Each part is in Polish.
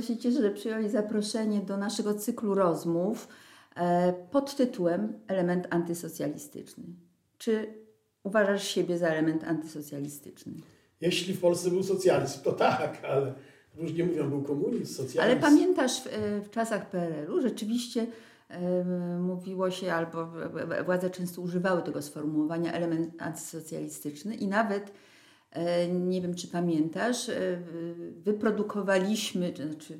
Bardzo się cieszę, że przyjąłeś zaproszenie do naszego cyklu rozmów e, pod tytułem Element antysocjalistyczny. Czy uważasz siebie za element antysocjalistyczny? Jeśli w Polsce był socjalizm, to tak, ale różnie mówią, był komunizm, socjalizm. Ale pamiętasz w, w czasach PRL-u rzeczywiście mówiło się, albo władze często używały tego sformułowania element antysocjalistyczny i nawet nie wiem, czy pamiętasz, e, wyprodukowaliśmy, znaczy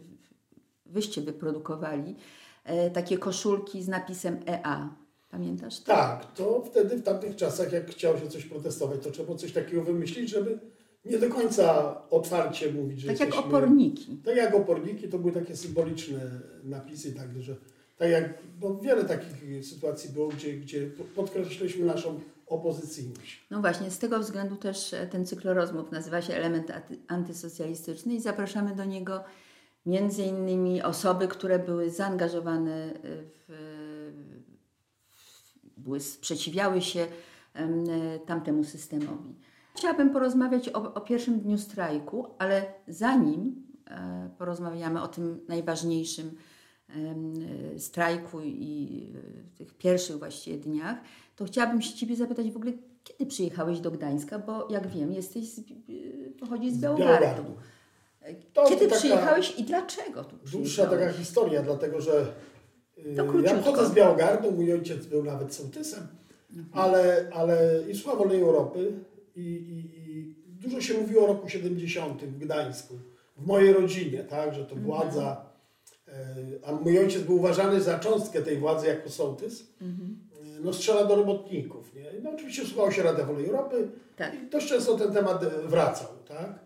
wyście wyprodukowali e, takie koszulki z napisem EA. Pamiętasz to? Tak, to wtedy w tamtych czasach, jak chciało się coś protestować, to trzeba było coś takiego wymyślić, żeby nie do końca otwarcie mówić, że Tak jesteśmy, jak oporniki. Tak jak oporniki, to były takie symboliczne napisy, tak, że tak jak, bo wiele takich sytuacji było, gdzie, gdzie podkreśliliśmy naszą opozycyjność. No właśnie, z tego względu też e, ten cykl rozmów nazywa się Element Antysocjalistyczny i zapraszamy do niego między innymi osoby, które były zaangażowane w, były, sprzeciwiały się tamtemu systemowi. Chciałabym porozmawiać o, o pierwszym dniu strajku, ale zanim e, porozmawiamy o tym najważniejszym strajku i e, tych pierwszych właściwie dniach, to chciałabym się Ciebie zapytać w ogóle, kiedy przyjechałeś do Gdańska, bo jak wiem, jesteś z, pochodzisz z Białogardu. Kiedy taka przyjechałeś i dlaczego tu Dłuższa taka historia, dlatego że y, ja pochodzę z Białogardu, mój ojciec był nawet sołtysem, mhm. ale, ale i słucha Wolnej Europy i, i, i, dużo się mówiło o roku 70 w Gdańsku, w mojej rodzinie, tak, że to władza, mhm. a mój ojciec był uważany za cząstkę tej władzy jako sołtys. Mhm no, strzela do robotników. Nie? No, oczywiście słuchało się Rada Wolnej Europy tak. i dość często ten temat e, wracał. Tak?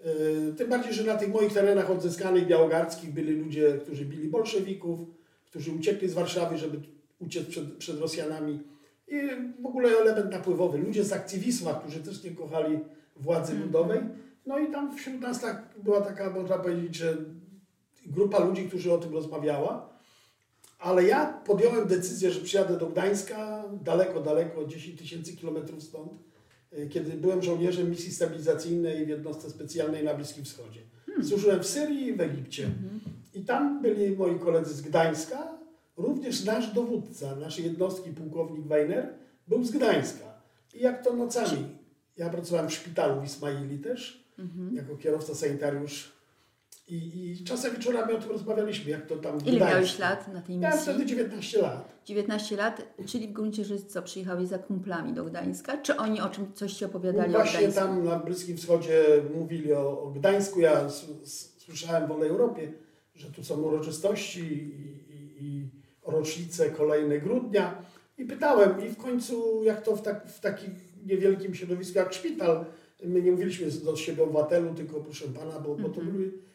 E, tym bardziej, że na tych moich terenach odzyskanych białogardzkich byli ludzie, którzy bili bolszewików, którzy uciekli z Warszawy, żeby uciec przed, przed Rosjanami. I w ogóle element napływowy. Ludzie z aktywisma, którzy też nie kochali władzy mm. ludowej. No i tam wśród nas tak, była taka, można powiedzieć, że grupa ludzi, którzy o tym rozmawiała. Ale ja podjąłem decyzję, że przyjadę do Gdańska, daleko, daleko, 10 tysięcy kilometrów stąd, e, kiedy byłem żołnierzem misji stabilizacyjnej w jednostce specjalnej na Bliskim Wschodzie. Hmm. Służyłem w Syrii i w Egipcie. Hmm. I tam byli moi koledzy z Gdańska, również nasz dowódca naszej jednostki, pułkownik Weiner, był z Gdańska. I jak to nocami. Ja pracowałem w szpitalu w Ismaili też, hmm. jako kierowca sanitariusz i, I czasem wieczorami o tym rozmawialiśmy, jak to tam Ile miałeś lat na tej misji? Miałem wtedy 19 lat. 19 lat, czyli w gruncie rzeczy co, przyjechałeś za kumplami do Gdańska? Czy oni o czym coś Ci opowiadali no właśnie tam na Bliskim Wschodzie mówili o, o Gdańsku. Ja słyszałem w Wolnej Europie, że tu są uroczystości i, i, i rocznice kolejne grudnia. I pytałem i w końcu, jak to w, tak, w takim niewielkim środowisku jak szpital, my nie mówiliśmy do siebie obywatelu, tylko proszę Pana, bo, bo to mhm. były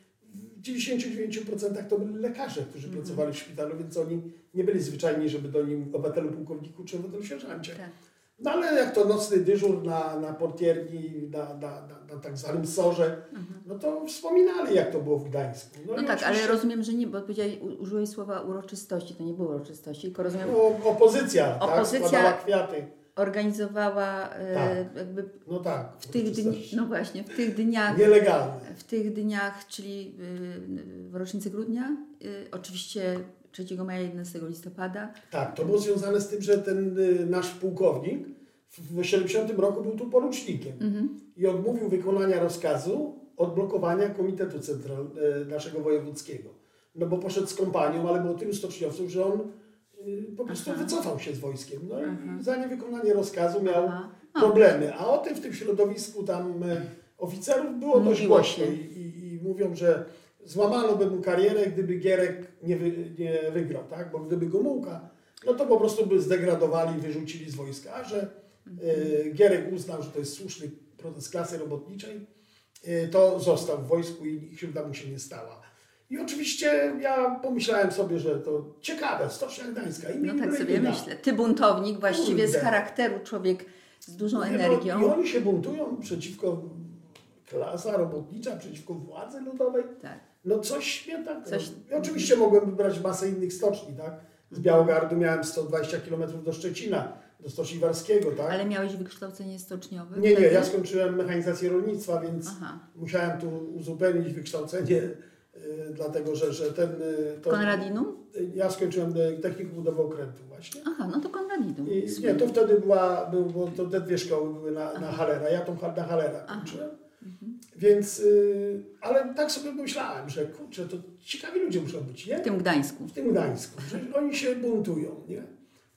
w 99% to byli lekarze, którzy mm -hmm. pracowali w szpitalu, więc oni nie byli zwyczajni, żeby do nim obywatelu pułkowniku czy obywatelu sierżancie. Tak. No ale jak to nocny dyżur na, na portierni, na, na, na, na tak zwanym sorze, mhm. no to wspominali jak to było w Gdańsku. No, no tak, oczywiście... ale rozumiem, że nie, bo powiedziałeś, użyłeś słowa uroczystości, to nie było uroczystości, tylko rozumiem... No, opozycja, opozycja tak, kwiaty organizowała e, tak. jakby no tak, w tych dni, no właśnie, w tych dniach nielegalne. W tych dniach, czyli w rocznicy grudnia, y, oczywiście 3 maja 11 listopada. Tak, to było związane z tym, że ten y, nasz pułkownik w 70 roku był tu porucznikiem mhm. i odmówił wykonania rozkazu odblokowania Komitetu Central y, naszego wojewódzkiego. No bo poszedł z kompanią, ale było tylu stoczniowców, że on Y, po prostu Aha. wycofał się z wojskiem. No Aha. i za niewykonanie rozkazu miał problemy. A o tym w tym środowisku tam e, oficerów było Mówiło dość głośno i, i, i, mówią, że złamano by mu karierę, gdyby Gierek nie, wy, nie wygrał, tak? Bo gdyby Gomułka, no to po prostu by zdegradowali, wyrzucili z wojska. A że e, Gierek uznał, że to jest słuszny protest klasy robotniczej, e, to został w wojsku i krzywda mu się nie stała. I oczywiście ja pomyślałem sobie, że to ciekawe, Stocznia Gdańska. no tak sobie myślę. Ty buntownik, właściwie Kurde. z charakteru człowiek z dużą no, energią. I oni się buntują przeciwko klasa robotnicza, przeciwko władzy ludowej. Tak. No coś mnie tak... Coś... I oczywiście mogłem wybrać masę innych stoczni, tak? Z Białogardu miałem 120 km do Szczecina. do Stoczni Warskiego, tak? Ale miałeś wykształcenie stoczniowe? Nie, nie, ja skończyłem mechanizację rolnictwa, więc Aha. musiałem tu uzupełnić wykształcenie, dlatego że, że ten... Y, to, Konradinum? Ja skończyłem technikum budowy okrętu właśnie. Aha, no to Konradinum. I, nie, to wtedy była, był, bo to te dwie szkoły były na, na Halera, ja tą na Halera kończyłem. Mhm. Więc, y, ale tak sobie myślałem, że kurczę, to ciekawi ludzie muszą być, nie? W tym Gdańsku. W tym Gdańsku, że oni się buntują, nie?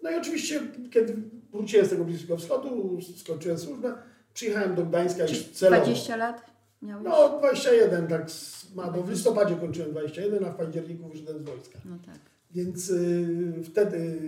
No i oczywiście, kiedy wróciłem z tego Bliskiego Wschodu, skończyłem służbę, przyjechałem do Gdańska już celowo. 20 lat miałeś? No, 21, tak, ma, bo w listopadzie kończyłem 21, a w październiku wyszedłem z wojska. No tak. Więc y, wtedy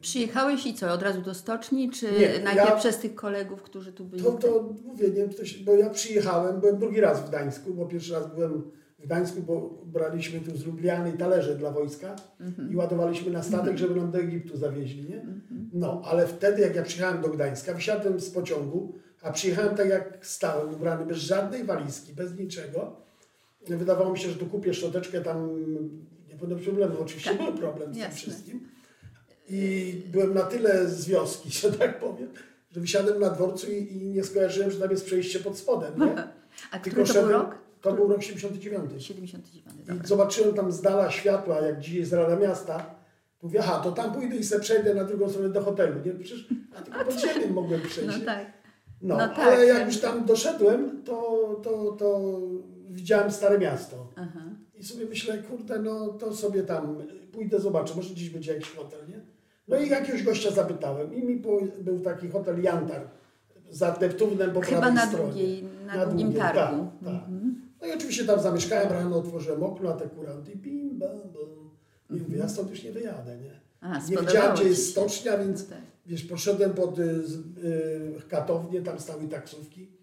Przyjechałeś i co, od razu do stoczni, czy nie, najpierw ja, przez tych kolegów, którzy tu byli? To, to mówię, nie bo ja przyjechałem, byłem drugi raz w Gdańsku, bo pierwszy raz byłem w Gdańsku, bo braliśmy tu z Lubliany talerze dla wojska mm-hmm. i ładowaliśmy na statek, mm-hmm. żeby nam do Egiptu zawieźli, nie? Mm-hmm. No, ale wtedy jak ja przyjechałem do Gdańska, wysiadłem z pociągu, a przyjechałem tak jak stałem, ubrany bez żadnej walizki, bez niczego. Wydawało mi się, że tu kupię szczoteczkę tam, nie będę problemu, oczywiście tak. był problem z Jasne. tym wszystkim. I byłem na tyle z wioski, że tak powiem, że wysiadłem na dworcu i, i nie skojarzyłem, że tam jest przejście pod spodem. Nie? A który to był rok? To był rok 79. 79 I zobaczyłem tam z dala światła, jak dzisiaj jest Rada Miasta. Mówię, aha, to tam pójdę i se przejdę na drugą stronę do hotelu. Nie? Przecież ja tylko pod ziemią mogłem przejść. No tak. No, no tak, ale jak już tam doszedłem, to, to, to widziałem Stare Miasto. Aha. I sobie myślę, kurde, no to sobie tam pójdę, zobaczę, może dziś będzie jakiś hotel, nie? No i jakiegoś gościa zapytałem i mi był taki hotel Jantar za Neptunem po Chyba prawej na stronie. Drugiej, na, na drugim targu. Tak, tak. Mhm. No i oczywiście tam zamieszkałem, rano otworzyłem okno, a te kuranty bim, bam, bam. I mówię, ja stąd już nie wyjadę, nie? A, nie wiedziałem, gdzie jest stocznia, więc no tak. Wiesz, poszedłem pod y, y, katownię, tam stały taksówki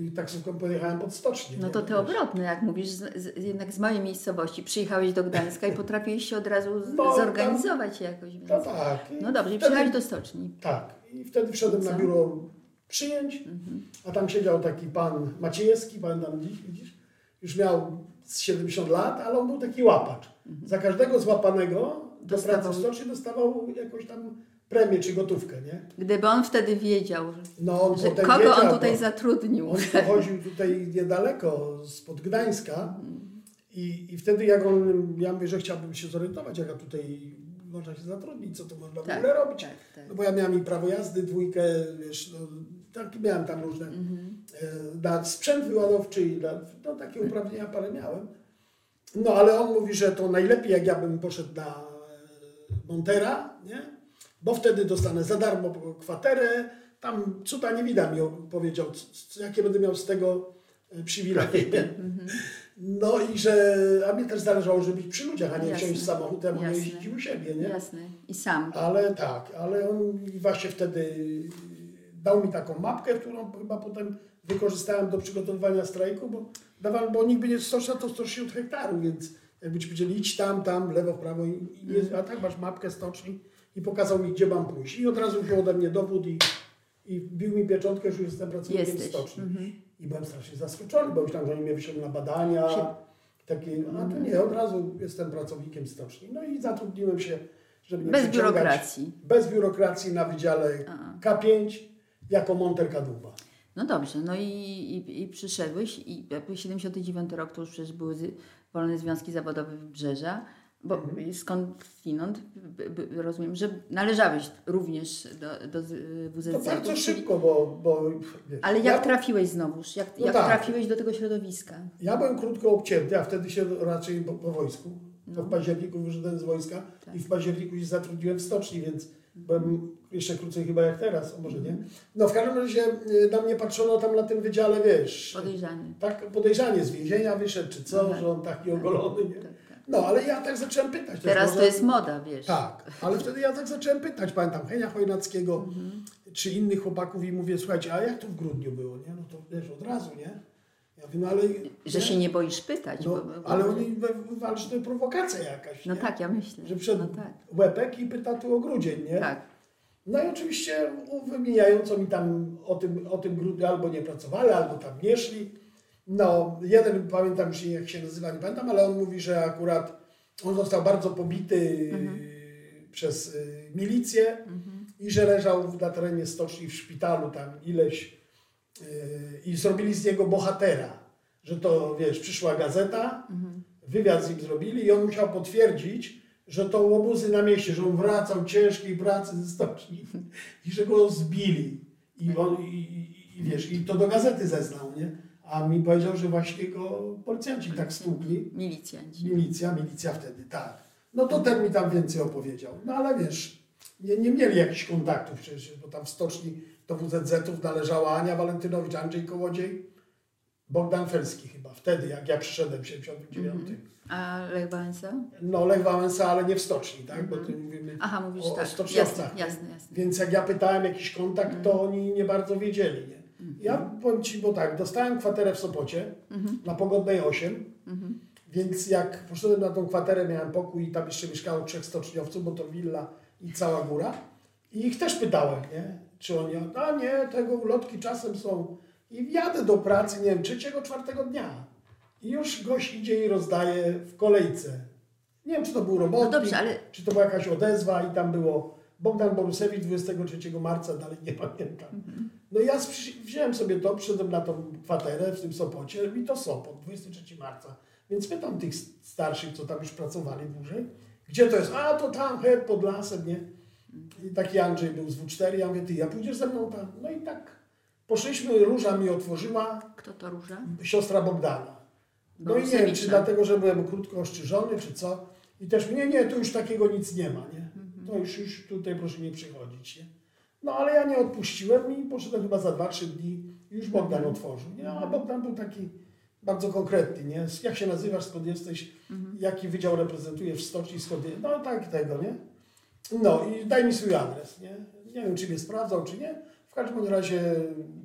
i taksówką pojechałem pod stocznię. No to te obrotne, jak mówisz, z, z, jednak z mojej miejscowości przyjechałeś do Gdańska i potrafiłeś się od razu no, zorganizować tam, jakoś. Więc... No tak. No dobrze, i przyjechałeś do stoczni. Tak. I wtedy wszedłem na biuro przyjęć, mhm. a tam siedział taki pan Maciejewski, pamiętam dziś, widzisz, już miał 70 lat, ale on był taki łapacz. Mhm. Za każdego złapanego do pracy w stoczni dostawał jakąś tam premię czy gotówkę, nie? Gdyby on wtedy wiedział, no, on że kogo wiedział, on tutaj zatrudnił. On pochodził tutaj niedaleko, spod Gdańska i, i wtedy jak on, ja mówię, że chciałbym się zorientować, jak ja tutaj można się zatrudnić, co to można tak, w ogóle robić. Tak, tak. No bo ja miałem i prawo jazdy, dwójkę, wiesz, no, tak, miałem tam różne, mhm. e, na sprzęt wyładowczy i na, no takie uprawnienia parę miałem. No ale on mówi, że to najlepiej jak ja bym poszedł na e, Montera, nie? Bo wtedy dostanę za darmo kwaterę. Tam cuda nie widać mi powiedział, jakie będę miał z tego e, przywileje. No i że, a mnie też zależało, żeby być przy ludziach, a nie Jasne. wsiąść ja mogę jeździć u siebie, nie? Jasne, i sam. Ale tak, ale on właśnie wtedy dał mi taką mapkę, którą chyba potem wykorzystałem do przygotowywania strajku, bo dawałem, bo nikt by nie stoczna to 160 hektarów, więc jakby ci powiedzieli idź tam, tam, lewo, prawo, i, i a tak masz mapkę stoczni, i pokazał mi, gdzie mam pójść. I od razu wziął ode mnie dowód i, i bił mi pieczątkę, że już jestem pracownikiem Jesteś. stoczni. Mhm. I byłem strasznie zaskoczony, bo myślałem, że oni mnie wyślą na badania. Takie, a to nie, od razu jestem pracownikiem stoczni. No i zatrudniłem się, żeby nie Bez biurokracji. Bez biurokracji na Wydziale K5 jako monter kadłuba. No dobrze, no i, i, i przyszedłeś i 79 rok to już przecież były wolne związki zawodowe Wybrzeża. Bo mhm. skądinąd rozumiem, że należałeś również do, do WZC. To bardzo czyli... szybko, bo... bo wiesz, Ale jak ja... trafiłeś znowuż? Jak, no jak tak. trafiłeś do tego środowiska? Ja byłem krótko obcięty, a wtedy się raczej po, po wojsku. No. w październiku wyszedłem z wojska tak. i w październiku się zatrudniłem w stoczni, więc byłem jeszcze krócej chyba jak teraz, a może nie. No w każdym razie y, na mnie patrzono tam na tym wydziale, wiesz... Podejrzanie. Tak, podejrzanie z więzienia wyszedł, czy co, no tak. że on taki ogolony, nie? Tak. No, ale ja tak zacząłem pytać. Teraz może... to jest moda, wiesz. Tak, ale wtedy ja tak zacząłem pytać, pamiętam Henia Chojnackiego, mhm. czy innych chłopaków i mówię, słuchajcie, a jak to w grudniu było, nie? No to wiesz, od razu, nie? Ja mówię, no ale... Że nie? się nie boisz pytać. No, bo, ale oni walczą, to prowokacja jakaś, No nie? tak, ja myślę. Że przed no tak. łepek i pyta tu o grudzień, nie? Tak. No i oczywiście wymieniają, co mi tam o tym, o tym grudniu albo nie pracowali, albo tam nie szli. No, jeden pamiętam już jak się nazywa, nie pamiętam, ale on mówi, że akurat on został bardzo pobity mhm. przez y, milicję mhm. i że leżał na terenie stoczni w szpitalu tam ileś yy, i zrobili z niego bohatera, że to wiesz, przyszła gazeta, wywiad z nim zrobili i on musiał potwierdzić, że to łobuzy na mieście, że on wracał ciężkiej pracy ze stoczni i że go zbili. I, on, i, i, i wiesz, i to do gazety zeznał, nie? A mi powiedział, że właśnie go policjanci tak stłukli. Milicjanci. Milicja, milicja wtedy, tak. No to ten mi tam więcej opowiedział. No ale wiesz, nie, nie mieli jakichś kontaktów przecież, bo tam w stoczni do WZZ-ów należała Ania Walentynowicz, Andrzej Kołodziej, Bogdan Felski chyba, wtedy jak ja przyszedłem w 79. Mhm. A Lech Wałęsa? No Lech Wałęsa, ale nie w stoczni, tak? Bo tu Mhm. mówimy Aha, mówisz o, o tak. stoczniowcach. Jasne, jasne, jasne. Więc jak ja pytałem jakiś kontakt, Mhm. to oni nie bardzo wiedzieli, nie? Ja powiem Ci, bo tak, dostałem kwaterę w Sopocie na Pogodnej 8, więc jak poszedłem na tą kwaterę, miałem pokój i tam jeszcze mieszkało trzech stoczniowców, bo to willa i cała góra. I ich też pytałem, nie? Czy oni, a nie, tego ulotki czasem są. I jadę do pracy, nie wiem, trzeciego, czwartego dnia. I już gość idzie i rozdaje w kolejce. Nie wiem, czy to był robotnik, No dobrze, ale- czy to była jakaś odezwa i tam było Bogdan Borusewicz 23 marca, dalej nie pamiętam. No ja wziąłem sobie to, przyszedłem na tą kwaterę w tym Sopocie i to Sopot, 23 marca. Więc pytam tych starszych, co tam już pracowali dłużej, gdzie to jest? A, to tam, he, pod lasem, nie? I taki Andrzej był z W4, ja mówię, ty, ja pójdziesz ze mną tam? No i tak poszliśmy, Róża mi otworzyła, Kto to róża? siostra Bogdana. No i nie wiem, czy dlatego, że byłem krótko ostrzyżony, czy co. I też mnie, nie, tu już takiego nic nie ma, nie? Mhm. To już, już tutaj proszę nie przychodzić, nie? No ale ja nie odpuściłem i poszedłem chyba za 2-3 dni już Bogdan Mhm. otworzył, nie? A Bogdan był taki bardzo konkretny, nie? Jak się nazywasz, skąd jesteś, Mhm. jaki wydział reprezentujesz w stoczni, skąd je... No tak, tego, nie? No i daj mi swój adres, nie? Nie wiem, czy mnie sprawdzał, czy nie. W każdym razie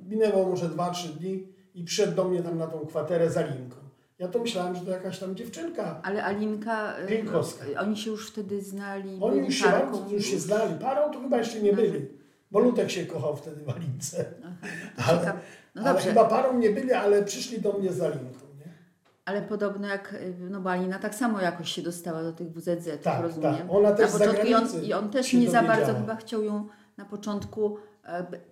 minęło może 2-3 dni i przyszedł do mnie tam na tą kwaterę za linką. Ja to myślałem, że to jakaś tam dziewczynka. Ale Alinka, y, Piękowska. oni się już wtedy znali, Oni już się, parką. już się znali. Parą to chyba jeszcze nie byli, bo Lutek się kochał wtedy w Alince. Ale, Ciekawe. No ale chyba parą nie byli, ale przyszli do mnie za linką. Nie? ale podobno jak, y, no bo Alina tak samo jakoś się dostała do tych WZZ, Tak, rozumiem. tak. Ona też na z początku i on, i on też nie za bardzo chyba chciał ją na początku e,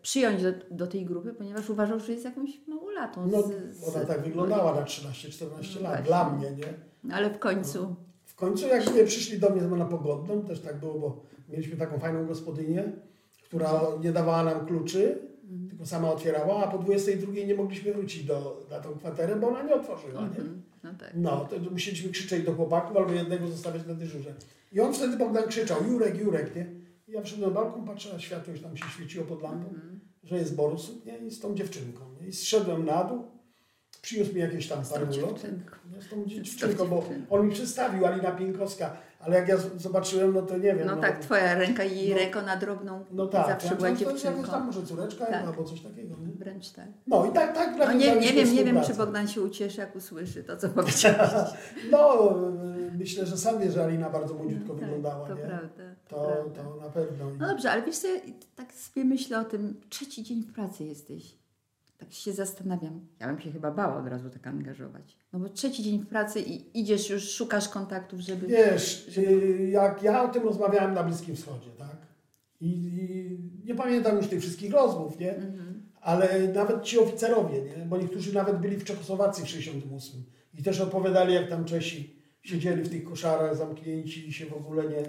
przyjąć do, do tej grupy, ponieważ uważał, że jest jakąś małolatą. No, z, z, ona tak wyglądała na 13-14 No lat, dla mnie, nie? No, ale w końcu. W końcu jak nie przyszli do mnie na pogodną, też tak było, bo mieliśmy taką fajną gospodynię, która nie dawała nam kluczy, Mhm. tylko sama otwierała, a po 22 nie mogliśmy wrócić do, na tą kwaterę, bo ona nie otworzyła, nie? Mhm. No tak. No, to musieliśmy krzyczeć do chłopaków albo jednego zostawiać na dyżurze. I on wtedy Bogdan krzyczał, Jurek, Jurek, nie? Ja wszedłem na balkon, patrzę na światło, już tam się świeciło pod lampą, Mhm. że jest Borus, nie? I z tą dziewczynką, nie? I zszedłem na dół, przyniósł mi jakieś tam parę. Nie, z tą dziewczynką, bo on mi przedstawił, Alina Pienkowska, ale jak ja zobaczyłem, no to nie wiem. No tak, twoja ręka i jej no. ręka na drobną No tak, zawsze ja, była dziewczynką. tam może córeczka Tak. albo coś takiego, nie? Wręcz tak. No i tak, tak No nie, nie wiem, nie wiem, czy. Bogdan się ucieszy, jak usłyszy to, co powiedziałeś. No, myślę, że sam wie, że Alina bardzo młodziutko Tak, wyglądała, to nie? prawda. To, To, na pewno. No dobrze, ale wiesz co, ja tak sobie myślę o tym, trzeci dzień w pracy jesteś. Tak się zastanawiam. Ja bym się chyba bała od razu tak angażować. No bo trzeci dzień w pracy i idziesz już, szukasz kontaktów, żeby... Wiesz, y, jak ja o tym rozmawiałem na Bliskim Wschodzie, tak? I, i nie pamiętam już tych wszystkich rozmów, nie? Mhm. Ale nawet ci oficerowie, nie? Bo niektórzy nawet byli w Czechosłowacji w 68 i też opowiadali, jak tam Czesi siedzieli w tych koszarach zamknięci i się w ogóle nie,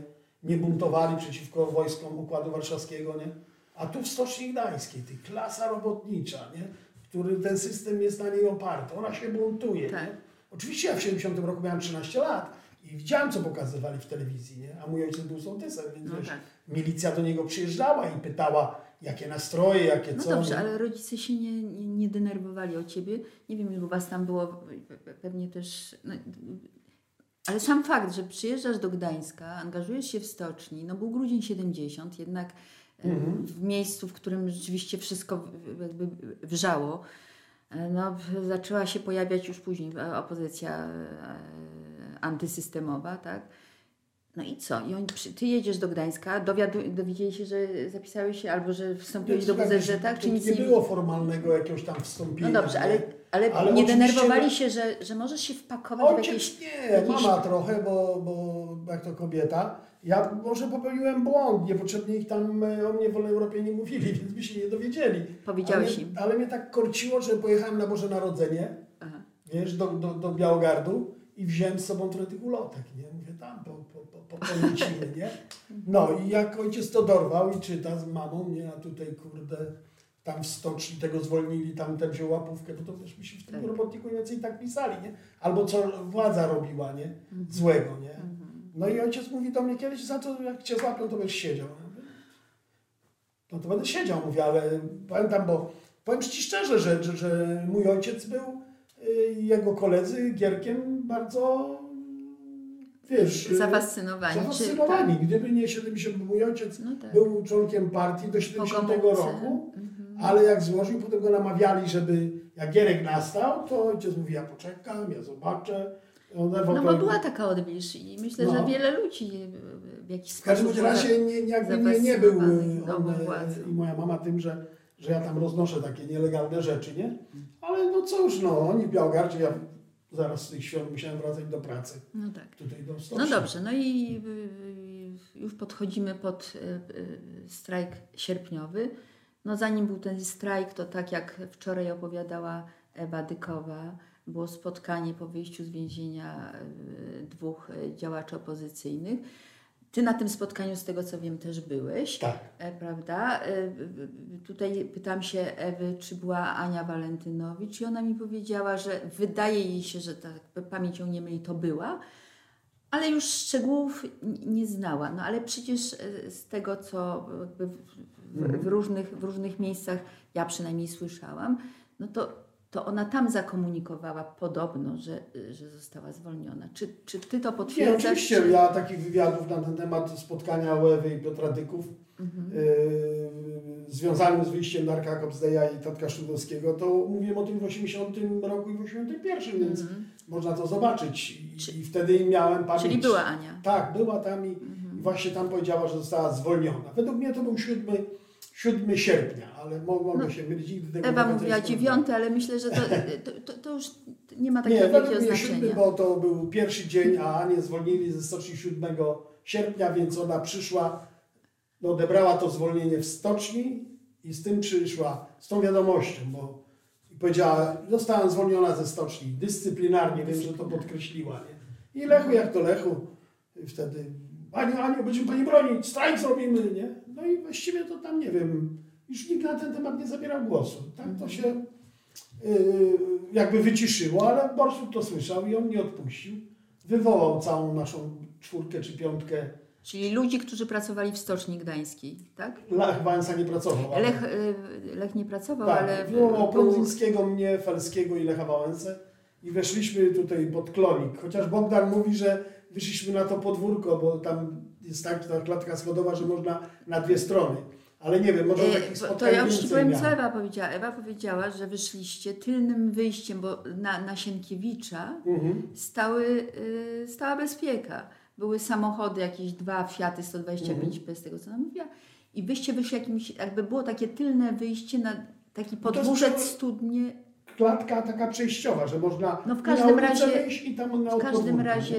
nie buntowali przeciwko wojskom Układu Warszawskiego, nie? A tu w Stoczni Gdańskiej, ty klasa robotnicza, nie? Który ten system jest na niej oparty. Ona się buntuje, Tak. nie? Oczywiście ja w 70 roku miałem 13 lat i widziałem, co pokazywali w telewizji, nie? A mój ojciec był sołtysem, więc No wiesz, tak. milicja do niego przyjeżdżała i pytała, jakie nastroje, jakie No co. dobrze, nie? ale rodzice się nie, nie, nie denerwowali o ciebie. Nie wiem, ilu was tam było, pe- pe- pewnie też... No, ale sam fakt, że przyjeżdżasz do Gdańska, angażujesz się w stoczni, no był grudzień 70, jednak e, Mhm. w miejscu, w którym rzeczywiście wszystko jakby wrzało, e, no, zaczęła się pojawiać już później e, opozycja antysystemowa, tak? No i co? I ty jedziesz do Gdańska, dowiadu, dowiedzieli się, że zapisałeś się albo że wstąpiłeś do WZZ, tak? Czy nic nie nie było formalnego jakiegoś tam wstąpienia. No dobrze, ale Ale, ale nie denerwowali się, że, że możesz się wpakować ojciec, w jakieś... nie, jakieś... mama trochę, bo, bo jak to kobieta. Ja może popełniłem błąd, niepotrzebnie ich tam e, o mnie w Wolnej Europie nie mówili, więc by się nie dowiedzieli. Powiedziałeś ale, im. Ale mnie tak korciło, że pojechałem na Boże Narodzenie, Aha. wiesz, do, do, do Białogardu i wziąłem z sobą trochę tych ulotek, nie? Mówię, tam po, po, po, po nie? No i jak ojciec to dorwał i czyta z mamą, nie? A tutaj, kurde, tam w stoczni tego zwolnili, tam ten wziął łapówkę, bo to też mi się w tym tak. robotniku więcej tak pisali, nie? Albo co władza robiła, nie? Mhm. Złego, nie? Mhm. No i ojciec mówi do mnie kiedyś, za to jak cię złapią, to będziesz siedział. No to będę siedział, mówię, ale pamiętam, bo powiem Ci szczerze, że, że, że mój ojciec był y, jego koledzy Gierkiem bardzo wiesz... Zafascynowani. Zafascynowani. Tak. Gdyby nie 70, mój ojciec no tak. był członkiem partii do 70 roku, mhm. ale jak złożył, potem go namawiali, żeby jak Gierek nastał, to ojciec mówi, ja poczekam, ja zobaczę. No bo była taka odwilż i myślę, no. że wiele ludzi w jakiś sposób... W każdym razie nie, jakby nie, nie był on, e, i moja mama tym, że, że ja tam roznoszę takie nielegalne rzeczy, nie? Ale no cóż, no oni w ja zaraz z tych świąt musiałem wracać do pracy. No tak. Tutaj do No dobrze, no i już podchodzimy pod e, e, strajk sierpniowy. No zanim był ten strajk, to tak jak wczoraj opowiadała Ewa Dykowa, było spotkanie po wyjściu z więzienia e, dwóch działaczy opozycyjnych. Ty na tym spotkaniu, z tego co wiem, też byłeś, tak. prawda? Tutaj pytam się Ewy, czy była Ania Walentynowicz i ona mi powiedziała, że wydaje jej się, że tak pamięcią nie myli, to była, ale już szczegółów nie znała. No ale przecież z tego, co w, w, w, różnych, w różnych miejscach ja przynajmniej słyszałam, no to to ona tam zakomunikowała podobno, że, że została zwolniona. Czy, czy ty to potwierdzasz? Nie, oczywiście. Czy... Ja takich wywiadów na ten temat spotkania Ewy i Piotra Dyków mhm. yy, związanym z wyjściem Darka Kopsdeja i Tatka Szydowskiego, to mówiłem o tym w 80 roku i w 81, więc mhm. można to zobaczyć. I, Czy... I, wtedy miałem pamięć. Czyli była Ania. Tak, była tam i, mhm. i właśnie tam powiedziała, że została zwolniona. Według mnie to był siódmy 7 sierpnia, ale mogło no, się mylić. Nigdy tego Ewa mówiła 9, ale myślę, że to, to, to, to już nie ma takiego nie, wielkiego znaczenia. 7, bo to był pierwszy dzień, a Anię zwolnili ze stoczni 7 sierpnia, więc ona przyszła, no, odebrała to zwolnienie w stoczni i z tym przyszła, z tą wiadomością, bo powiedziała, zostałam zwolniona ze stoczni dyscyplinarnie, wiem, że to podkreśliła. Nie? I Lechu jak to Lechu, wtedy Aniu, Aniu, będziemy Pani bronić, strajk zrobimy, nie? No i właściwie to tam, nie wiem, już nikt na ten temat nie zabierał głosu. Tak to się yy, jakby wyciszyło, ale Borsuk to słyszał i on nie odpuścił. Wywołał całą naszą czwórkę czy piątkę. Czyli ludzi, którzy pracowali w Stoczni Gdańskiej, tak? Lech Wałęsa nie pracował. Ale... Lech, yy, Lech nie pracował, tak, ale... Wywołał Prądzyńskiego, mnie, Falskiego i Lecha Wałęsę i weszliśmy tutaj pod klonik. Chociaż Bogdan mówi, że wyszliśmy na to podwórko, bo tam jest tak ta klatka schodowa, że można na dwie strony. Ale nie wiem, może takich spotkań To ja już Ci powiem, co Ewa powiedziała. Ewa powiedziała, że wyszliście tylnym wyjściem, bo na, na Sienkiewicza mhm. stały, y, stała bezpieka. Były samochody, jakieś dwa Fiaty 125 mhm. z tego co ona mówiła. I wyście wyszli jakimś, jakby było takie tylne wyjście na taki podwórzec studnie klatka taka przejściowa, że można no w każdym razie, wyjść i tam na W każdym razie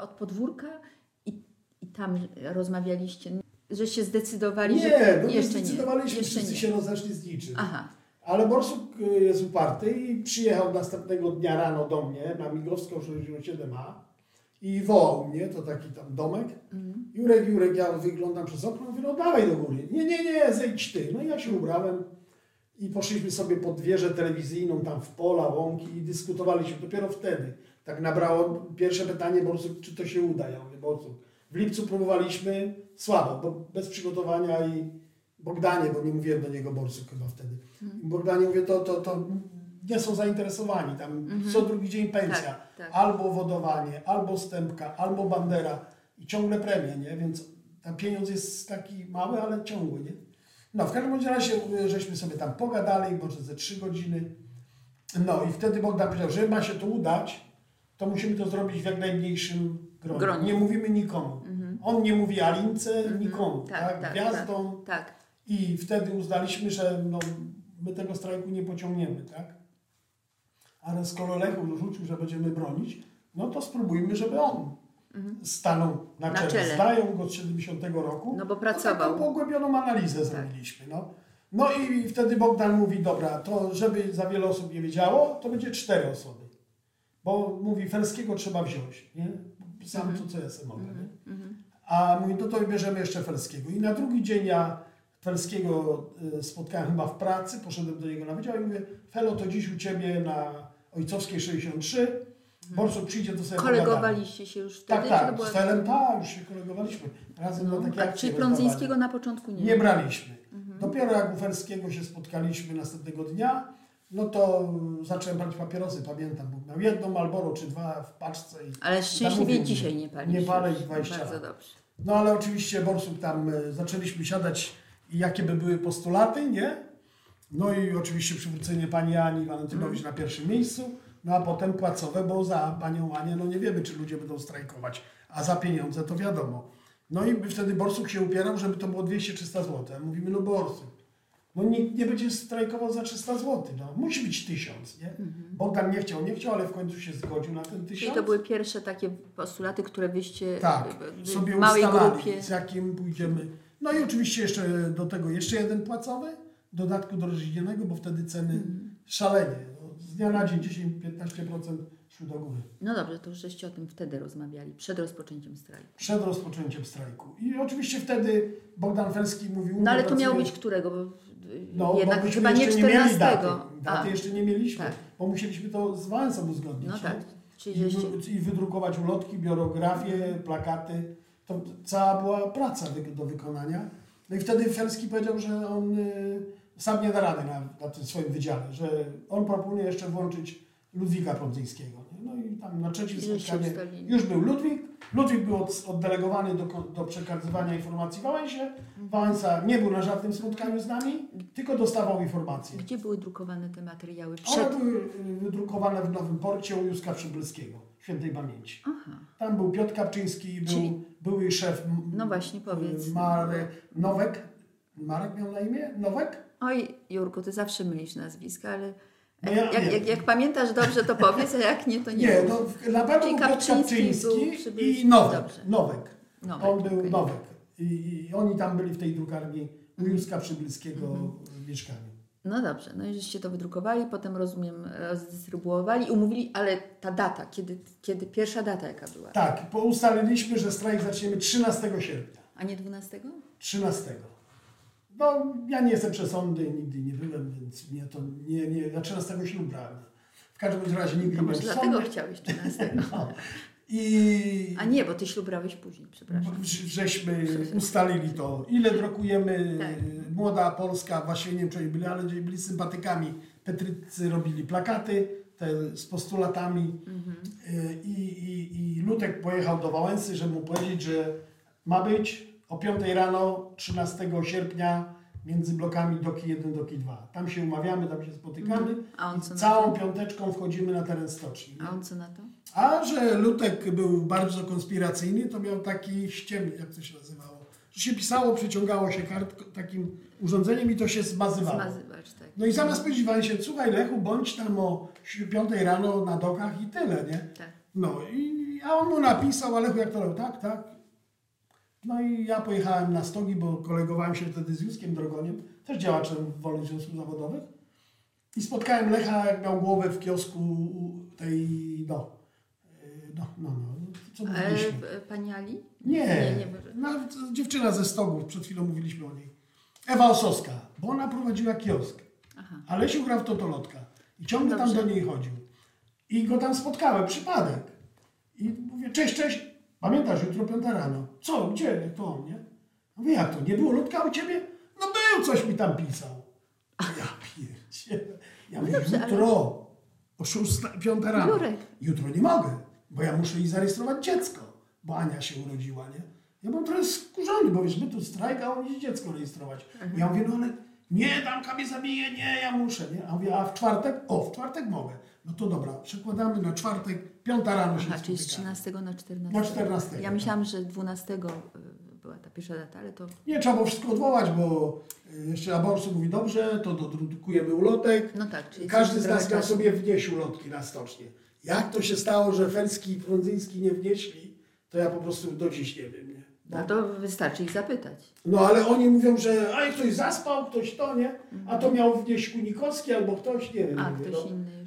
od podwórka i, i tam rozmawialiście, że się zdecydowali, nie, że no jeszcze nie. zdecydowaliśmy, jeszcze wszyscy nie. się rozeszli z niczym. Aha. Ale Borsuk y, jest uparty i przyjechał następnego dnia rano do mnie na Migowską 67A i wołał mnie, to taki tam domek. Mm. Jurek, Jurek, ja wyglądam przez okno, mówię, no dawaj do góry. Nie, nie, nie, zejdź ty. No i ja się ubrałem i poszliśmy sobie pod wieżę telewizyjną, tam w pola, łąki i dyskutowaliśmy. Dopiero wtedy tak nabrało pierwsze pytanie Borsuk, czy to się uda. Ja mówię, Borsuk. W lipcu próbowaliśmy słabo, bo bez przygotowania i Bogdanie, bo nie mówiłem do niego Borsuk chyba wtedy. Hmm. Bogdanie mówię, to, to, to nie są zainteresowani. Tam mhm. co drugi dzień pensja. Tak, tak. Albo wodowanie, albo stępka, albo bandera i ciągle premie, nie? Więc ten pieniądz jest taki mały, ale ciągły, nie? No, w każdym razie y, żeśmy sobie tam pogadali, może ze trzy godziny. No i wtedy Bogdan powiedział, że ma się to udać, to musimy to zrobić w jak najmniejszym gronie. gronie. Nie mówimy nikomu. Mhm. On nie mówi Alince, mhm. nikomu, tak, tak? tak Gwiazdom. Tak, tak. I wtedy uznaliśmy, że no, my tego strajku nie pociągniemy, tak? ale skoro Lechu rzucił, że będziemy bronić, no to spróbujmy, żeby on stanął na Na czele. czele. Zdają go z 70 roku. No bo pracował. taką pogłębioną analizę zrobiliśmy. No. no i wtedy Bogdan mówi, dobra, to żeby za wiele osób nie wiedziało, to będzie cztery osoby. Bo mówi, Felskiego trzeba wziąć, nie? Sam to, co ja sobie mogę, nie? A mówi, no to bierzemy jeszcze Felskiego. I na drugi dzień ja Felskiego y, spotkałem chyba w pracy, poszedłem do niego na wydział i mówię, Felo, to dziś u Ciebie na Ojcowskiej 63, Borsuk przyjdzie, to sobie. Kolegowaliście się już wtedy? Tak, tak, była- z tak, już się kolegowaliśmy. Razem No, na takie akcje czyli. Plądzyńskiego na początku nie? Nie braliśmy. Mhm. Dopiero jak u Felskiego się spotkaliśmy następnego dnia, no to zacząłem palić papierosy, pamiętam. Bóg miał jedną Malboro czy dwa w paczce. I, Ale szczęśliwie Zamówił dzisiaj nie paliście. Nie palę ich 20 Bardzo lat. dobrze. No ale oczywiście Borsuk tam e, zaczęliśmy siadać i jakie by były postulaty, nie? No i oczywiście przywrócenie pani Ani Walentynowicz Mhm. na pierwszym miejscu, no a potem płacowe, bo za panią Anię no nie wiemy, czy ludzie będą strajkować, a za pieniądze to wiadomo. No i wtedy Borsuk się upierał, żeby to było 200-300 zł. Mówimy, no Borsuk, no nikt nie będzie strajkował za 300 zł, no musi być 1000, nie? Bogdan nie chciał, nie chciał, ale w końcu się zgodził na ten Mhm. Czyli 1000. to były pierwsze takie postulaty, które wyście Tak, w- sobie małej grupie. z jakim pójdziemy. No i oczywiście jeszcze do tego jeszcze jeden płacowy, dodatku do rodzinnego, bo wtedy ceny Mhm. szalenie. Z dnia na dzień 10-15% szły do góry. No dobrze, to już żeście o tym wtedy rozmawiali, przed rozpoczęciem strajku. Przed rozpoczęciem strajku. I oczywiście wtedy Bogdan Felski mówił... No ale to miało być którego? Bo No, jednak bo chyba nie jeszcze 14. mieli daty. Daty jeszcze nie mieliśmy, Tak. bo musieliśmy to z Wałęsą uzgodnić. no nie? tak. I, wy- I wydrukować ulotki, biurografie, plakaty. To cała była praca do wykonania. No i wtedy Felski powiedział, że on y, sam nie da rady na, na tym swoim wydziale, że on proponuje jeszcze włączyć Ludwika Prądzyńskiego. No i tam na trzecim spotkaniu już był Ludwik. Ludwik był od, oddelegowany do, do przekazywania informacji Wałęsie. Wałęsa nie był na żadnym spotkaniu z nami, tylko dostawał informacje. Gdzie były drukowane te materiały? One Przed... były y, wydrukowane w Nowym Porcie u Józka Przybylskiego, świętej pamięci. Aha. Tam był Piotr Kapczyński, był Czyli- były szef No właśnie, powiedz. y, Marek Nowek. Marek miał na imię? Nowek? Oj, Jurku, ty zawsze mylisz nazwiska, ale No ja jak, jak, jak pamiętasz dobrze, to powiedz, a jak nie, to nie. Nie, w- na pewno był Kapczyński był i Nowek. Nowek. Nowek, On był okej. Nowek. I, I oni tam byli w tej drukarni u. Józka Przybylskiego w mieszkaniu. No dobrze, no i żeście to wydrukowali, potem rozumiem, rozdystrybuowali, umówili, ale ta data, kiedy, kiedy pierwsza data jaka była? Tak, ustaliliśmy, że strajk zaczniemy 13 sierpnia. A nie 12? 13. No, ja nie jestem przesądny, nigdy nie byłem, więc mnie to nie, nie, ja 13 ślub brałem. W każdym razie nigdy To nie byłem dlatego chciałeś 13. No. I A nie, bo ty ślub brałeś później, przepraszam. Żeśmy ustalili to, ile drukujemy. Tak. Młoda Polska, właśnie nie wiem, czy oni byli, ale byli sympatykami. Petrycy robili plakaty te z postulatami Mhm. Y, I, i, i Lutek pojechał do Wałęsy, żeby mu powiedzieć, że ma być o 5 rano 13 sierpnia między blokami Doki 1 Doki 2. Tam się umawiamy, tam się spotykamy. A on i co na całą piąteczką wchodzimy na teren stoczni. A on co na to? A że Lutek był bardzo konspiracyjny, to miał taki ściem, jak to się nazywało, że się pisało, przyciągało się kart takim urządzeniem i to się zmazywało. Zmazywać, tak. No i zamiast powiedzieć Wałęsie, słuchaj Lechu, bądź tam o 5 rano na dokach i tyle, nie? Tak. No i a on mu napisał, Alechu jak to robił, tak, tak. No i ja pojechałem na stogi, bo kolegowałem się wtedy z Józkiem Drogoniem, też działaczem Wolnych Związków Zawodowych. I spotkałem Lecha, jak miał głowę w kiosku tej, no, yy, no, no, no, co Ale mówiliśmy. e, pani Ali? Nie, Nie, nie. No, dziewczyna ze stogów, przed chwilą mówiliśmy o niej. Ewa Osowska, bo ona prowadziła kiosk. Aha. A Lesiu grał w totolotka. I ciągle tam Dobrze. do niej chodził. I go tam spotkałem, przypadek. I mówię, cześć, cześć, pamiętasz, jutro piąta rano. Co, gdzie? Jak to on, nie? Mówię, jak to, nie było Ludka u ciebie? No był, coś mi tam pisał. Ja pierdzie. Ja mówię, dobrze, jutro o szósta, piąta rano. Jurek. Jutro nie mogę, bo ja muszę jej zarejestrować dziecko, bo Ania się urodziła, nie? Ja byłem trochę skurzony, bo wiesz, my tu strajk, a on idzie dziecko rejestrować. Ja mówię, no ale nie, Danka mnie zabije, nie, ja muszę, nie? A mówię, a w czwartek? O, w czwartek mogę. No to dobra, przekładamy na czwartek, piąta rano się Aha, czyli z spotykamy. 13 na 14. Na 14, Ja myślałam, że 12 y, była ta pierwsza data, ale to... Nie, trzeba było wszystko odwołać, bo y, jeszcze Aborsu mówi, dobrze, to dodrukujemy ulotek. No tak, czyli Każdy z nas miał sobie wnieść ulotki na stocznie. Jak to się stało, że Felski i Prądzyński nie wnieśli, to ja po prostu do dziś nie wiem. Nie? No to wystarczy ich zapytać. No ale oni mówią, że a ktoś zaspał, ktoś to, nie? A to miał wnieść Kunikowski albo ktoś, nie wiem. A, mówię, ktoś no. inny.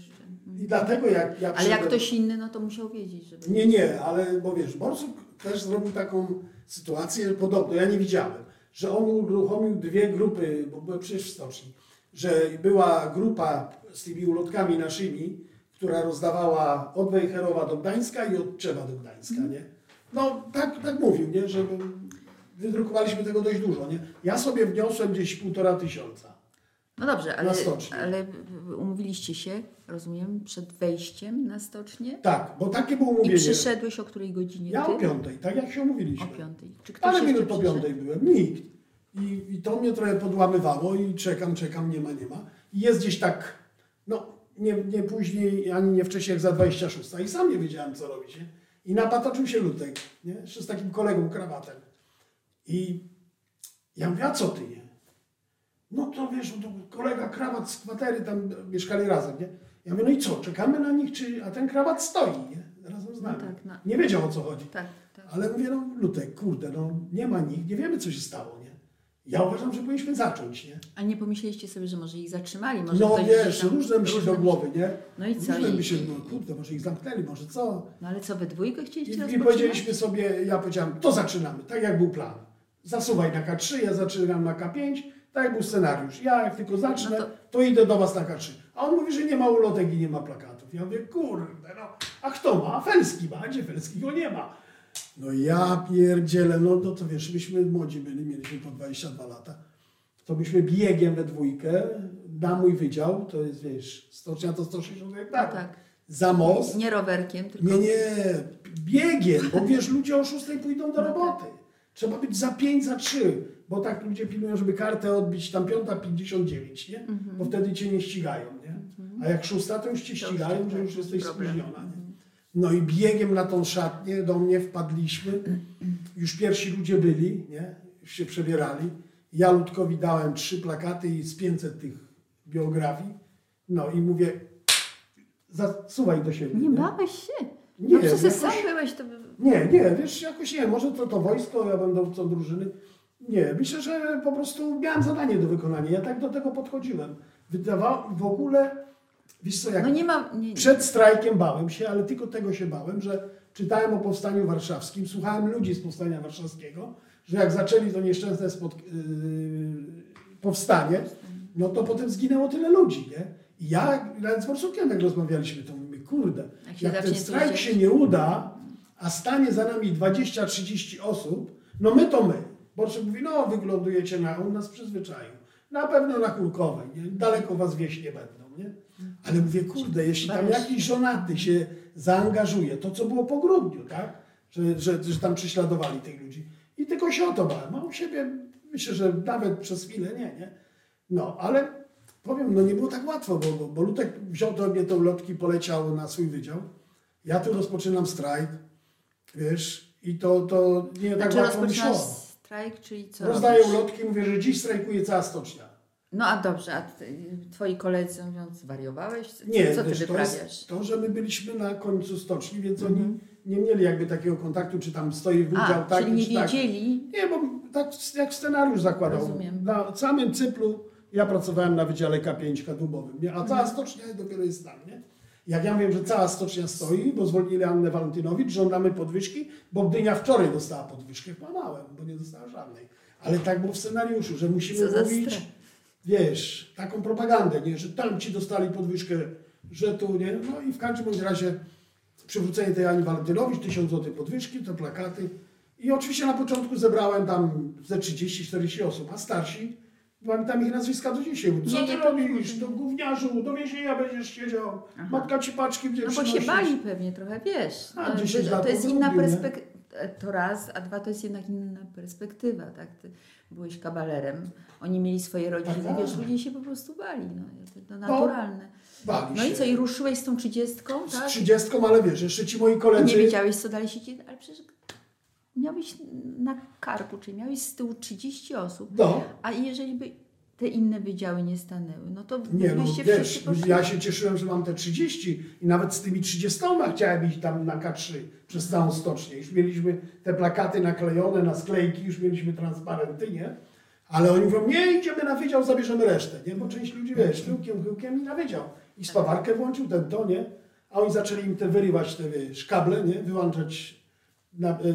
I dlatego jak ja Ale jak ktoś inny, no to musiał wiedzieć, żeby... Nie, nie, ale bo wiesz, Borsuk też zrobił taką sytuację podobną, ja nie widziałem, że on uruchomił dwie grupy, bo były przecież w stoczni, że była grupa z tymi ulotkami naszymi, która rozdawała od Wejherowa do Gdańska i od Czewa do Gdańska, nie? No tak, tak mówił, nie, że wydrukowaliśmy tego dość dużo, nie? Ja sobie wniosłem gdzieś półtora tysiąca. No dobrze, ale, ale umówiliście się, rozumiem, przed wejściem na stocznię Tak, bo takie było i umówienie. przyszedłeś o której godzinie Ja ty? o piątej, tak jak się umówiliśmy. O piątej. Czy ktoś jeszcze minut po piątej byłem, nikt. I, I to mnie trochę podłamywało i czekam, czekam, nie ma, nie ma. I jest gdzieś tak, no nie, nie później, ani nie wcześniej jak za 26. I sam nie wiedziałem, co robić. Nie? I napatoczył się Lutek, nie? jeszcze z takim kolegą krawatem. I ja mówię, a co ty nie? No to wiesz, no kolega krawat z kwatery tam mieszkali razem, nie? Ja mówię, no i co, czekamy na nich, czy... a ten krawat stoi, nie? Razem z No nami. tak, no. Nie wiedział o co chodzi. Tak, tak. Ale mówię, no Lutek, kurde, no nie ma nikt, nie wiemy co się stało, nie? Ja uważam, że powinniśmy zacząć, nie? A nie pomyśleliście sobie, że może ich zatrzymali? Może No wiesz, tam- różne myśli do różne głowy, nie? No i co? Różne I- myśli, no kurde, może ich zamknęli, może co? No ale co, we dwójkę I, chcieliście I rozpoczynać? powiedzieliśmy sobie, ja powiedziałem, to zaczynamy, tak jak był plan. Zasuwaj na K3, ja zaczynam na K5, tak był scenariusz. Ja jak tylko zacznę, No to... to- idę do was na K3. A on mówi, że nie ma ulotek i nie ma plakatów. Ja mówię, kurde, no, a kto ma? A Felski ma, gdzie Felski go nie ma. No ja pierdzielę, no, no to wiesz, myśmy młodzi byli, mieliśmy po 22 lata. To byśmy biegiem we dwójkę na mój wydział, to jest wiesz, stocznia to 160 No hektarów. tak. Za most. Nie rowerkiem, tylko... Nie, nie, biegiem, bo wiesz, ludzie o 6 pójdą do No roboty. Trzeba być za 5, za 3, bo tak ludzie pilnują, żeby kartę odbić tam 5.59, nie? Mhm. Bo wtedy cię nie ścigają, nie? A jak 6, to już cię To ścigają, tak, że już tak, jesteś problem. spóźniona, nie? No i biegiem na tą szatnię do mnie wpadliśmy. Już pierwsi ludzie byli, nie? Już się przebierali. Ja Ludkowi dałem trzy plakaty i z 500 tych biografii. No i mówię, zasuwaj do siebie. Nie bałeś się? Nie, no przecież jakoś- sam byłeś, to... by- Nie, nie, wiesz, jakoś nie, może to to wojsko, ja będę co drużyny. Nie, myślę, że po prostu miałem zadanie do wykonania. Ja tak do tego podchodziłem. Wydawało w ogóle, wiesz co, jak No nie ma... Nie, przed strajkiem bałem się, ale tylko tego się bałem, że czytałem o powstaniu warszawskim, słuchałem ludzi z powstania warszawskiego, że jak zaczęli to nieszczęsne spot, yy, powstanie, no to potem zginęło tyle ludzi, nie? I ja nawet z Borsukiem jak rozmawialiśmy, to mówimy, kurde, Jak jak ten strajk się nie uda, a stanie za nami 20-30 osób, no my to my. Borsuk mówi, no wyglądujecie na, on nas przyzwyczaił. Na pewno na Kulkowej, nie? Daleko was wieś nie będą, nie? Ale mówię, kurde, jeśli tam jakiś żonaty się zaangażuje, to co było po grudniu, tak? Że, że, że tam prześladowali tych ludzi. I tylko się o to bałem. A u siebie myślę, że nawet przez chwilę nie, nie? No, ale powiem, no nie było tak łatwo, bo, bo, Lutek wziął do mnie tą lotki, poleciał na swój wydział. Ja tu rozpoczynam strajk, wiesz, i to, to nie tak Znaczy łatwo mi szło. Strajk, czyli co Rozdaję robisz? ulotki, mówię, że dziś strajkuje cała stocznia. No a dobrze, a ty, twoi koledzy mówią, zwariowałeś? Co, Nie, co ty to wyprawiasz? jest to, że my byliśmy na końcu stoczni, więc Mhm. oni nie mieli jakby takiego kontaktu, czy tam stoi wydział A, taki, czyli nie wiedzieli, Nie, bo tak jak scenariusz zakładał. Rozumiem. Na samym cyplu ja pracowałem na Wydziale K5 kadłubowym, a cała Mhm. stocznia dopiero jest tam. Nie? Jak ja wiem, że cała stocznia stoi, bo zwolnili Annę Walentynowicz, żądamy podwyżki, bo Gdynia wczoraj dostała podwyżkę, kłamałem, bo nie dostała żadnej. Ale tak było w scenariuszu, że musimy Co mówić, wiesz, taką propagandę, nie? że tam ci dostali podwyżkę, że tu, nie? No i w każdym bądź razie przywrócenie tej Ani Walentynowicz, 1000 zł podwyżki, te plakaty. I oczywiście na początku zebrałem tam ze 30-40 osób, a starsi, pamiętam ich nazwiska do dzisiaj. Co Nie, ty nie, to- robisz? Do gówniarzu, do więzienia będziesz siedział. Aha. Matka ci paczki będzie no bo się bali pewnie trochę, wiesz. A, No, 10 to, lat to jest inna perspektywa. To raz, a dwa to jest jednak inna perspektywa, tak? Ty byłeś kabalerem, oni mieli swoje rodziny, Tak, wiesz, tak. ludzie się po prostu bali, no, to naturalne. Bali No i co, i ruszyłeś z tą trzydziestką, Z tak? 30, ale wiesz, jeszcze ci moi I koledzy... nie wiedziałeś, co dalej się dzieje, ale przecież miałeś na karku, czyli miałeś z tyłu 30 osób, No. a jeżeli by te inne wydziały nie stanęły, no to Nie, no wiesz, poszli. ja się cieszyłem, że mam te 30 i nawet z tymi 30 chciałem iść tam na K3 przez całą stocznię. Już mieliśmy te plakaty naklejone na sklejki, już mieliśmy transparenty, nie? Ale oni mówią, nie, idziemy na wydział, zabierzemy resztę, nie? Bo część ludzi, wiesz, chyłkiem, chyłkiem i na wydział. I spawarkę włączył ten to, nie? A oni zaczęli im te wyrywać te, wiesz, kable, nie? Wyłączać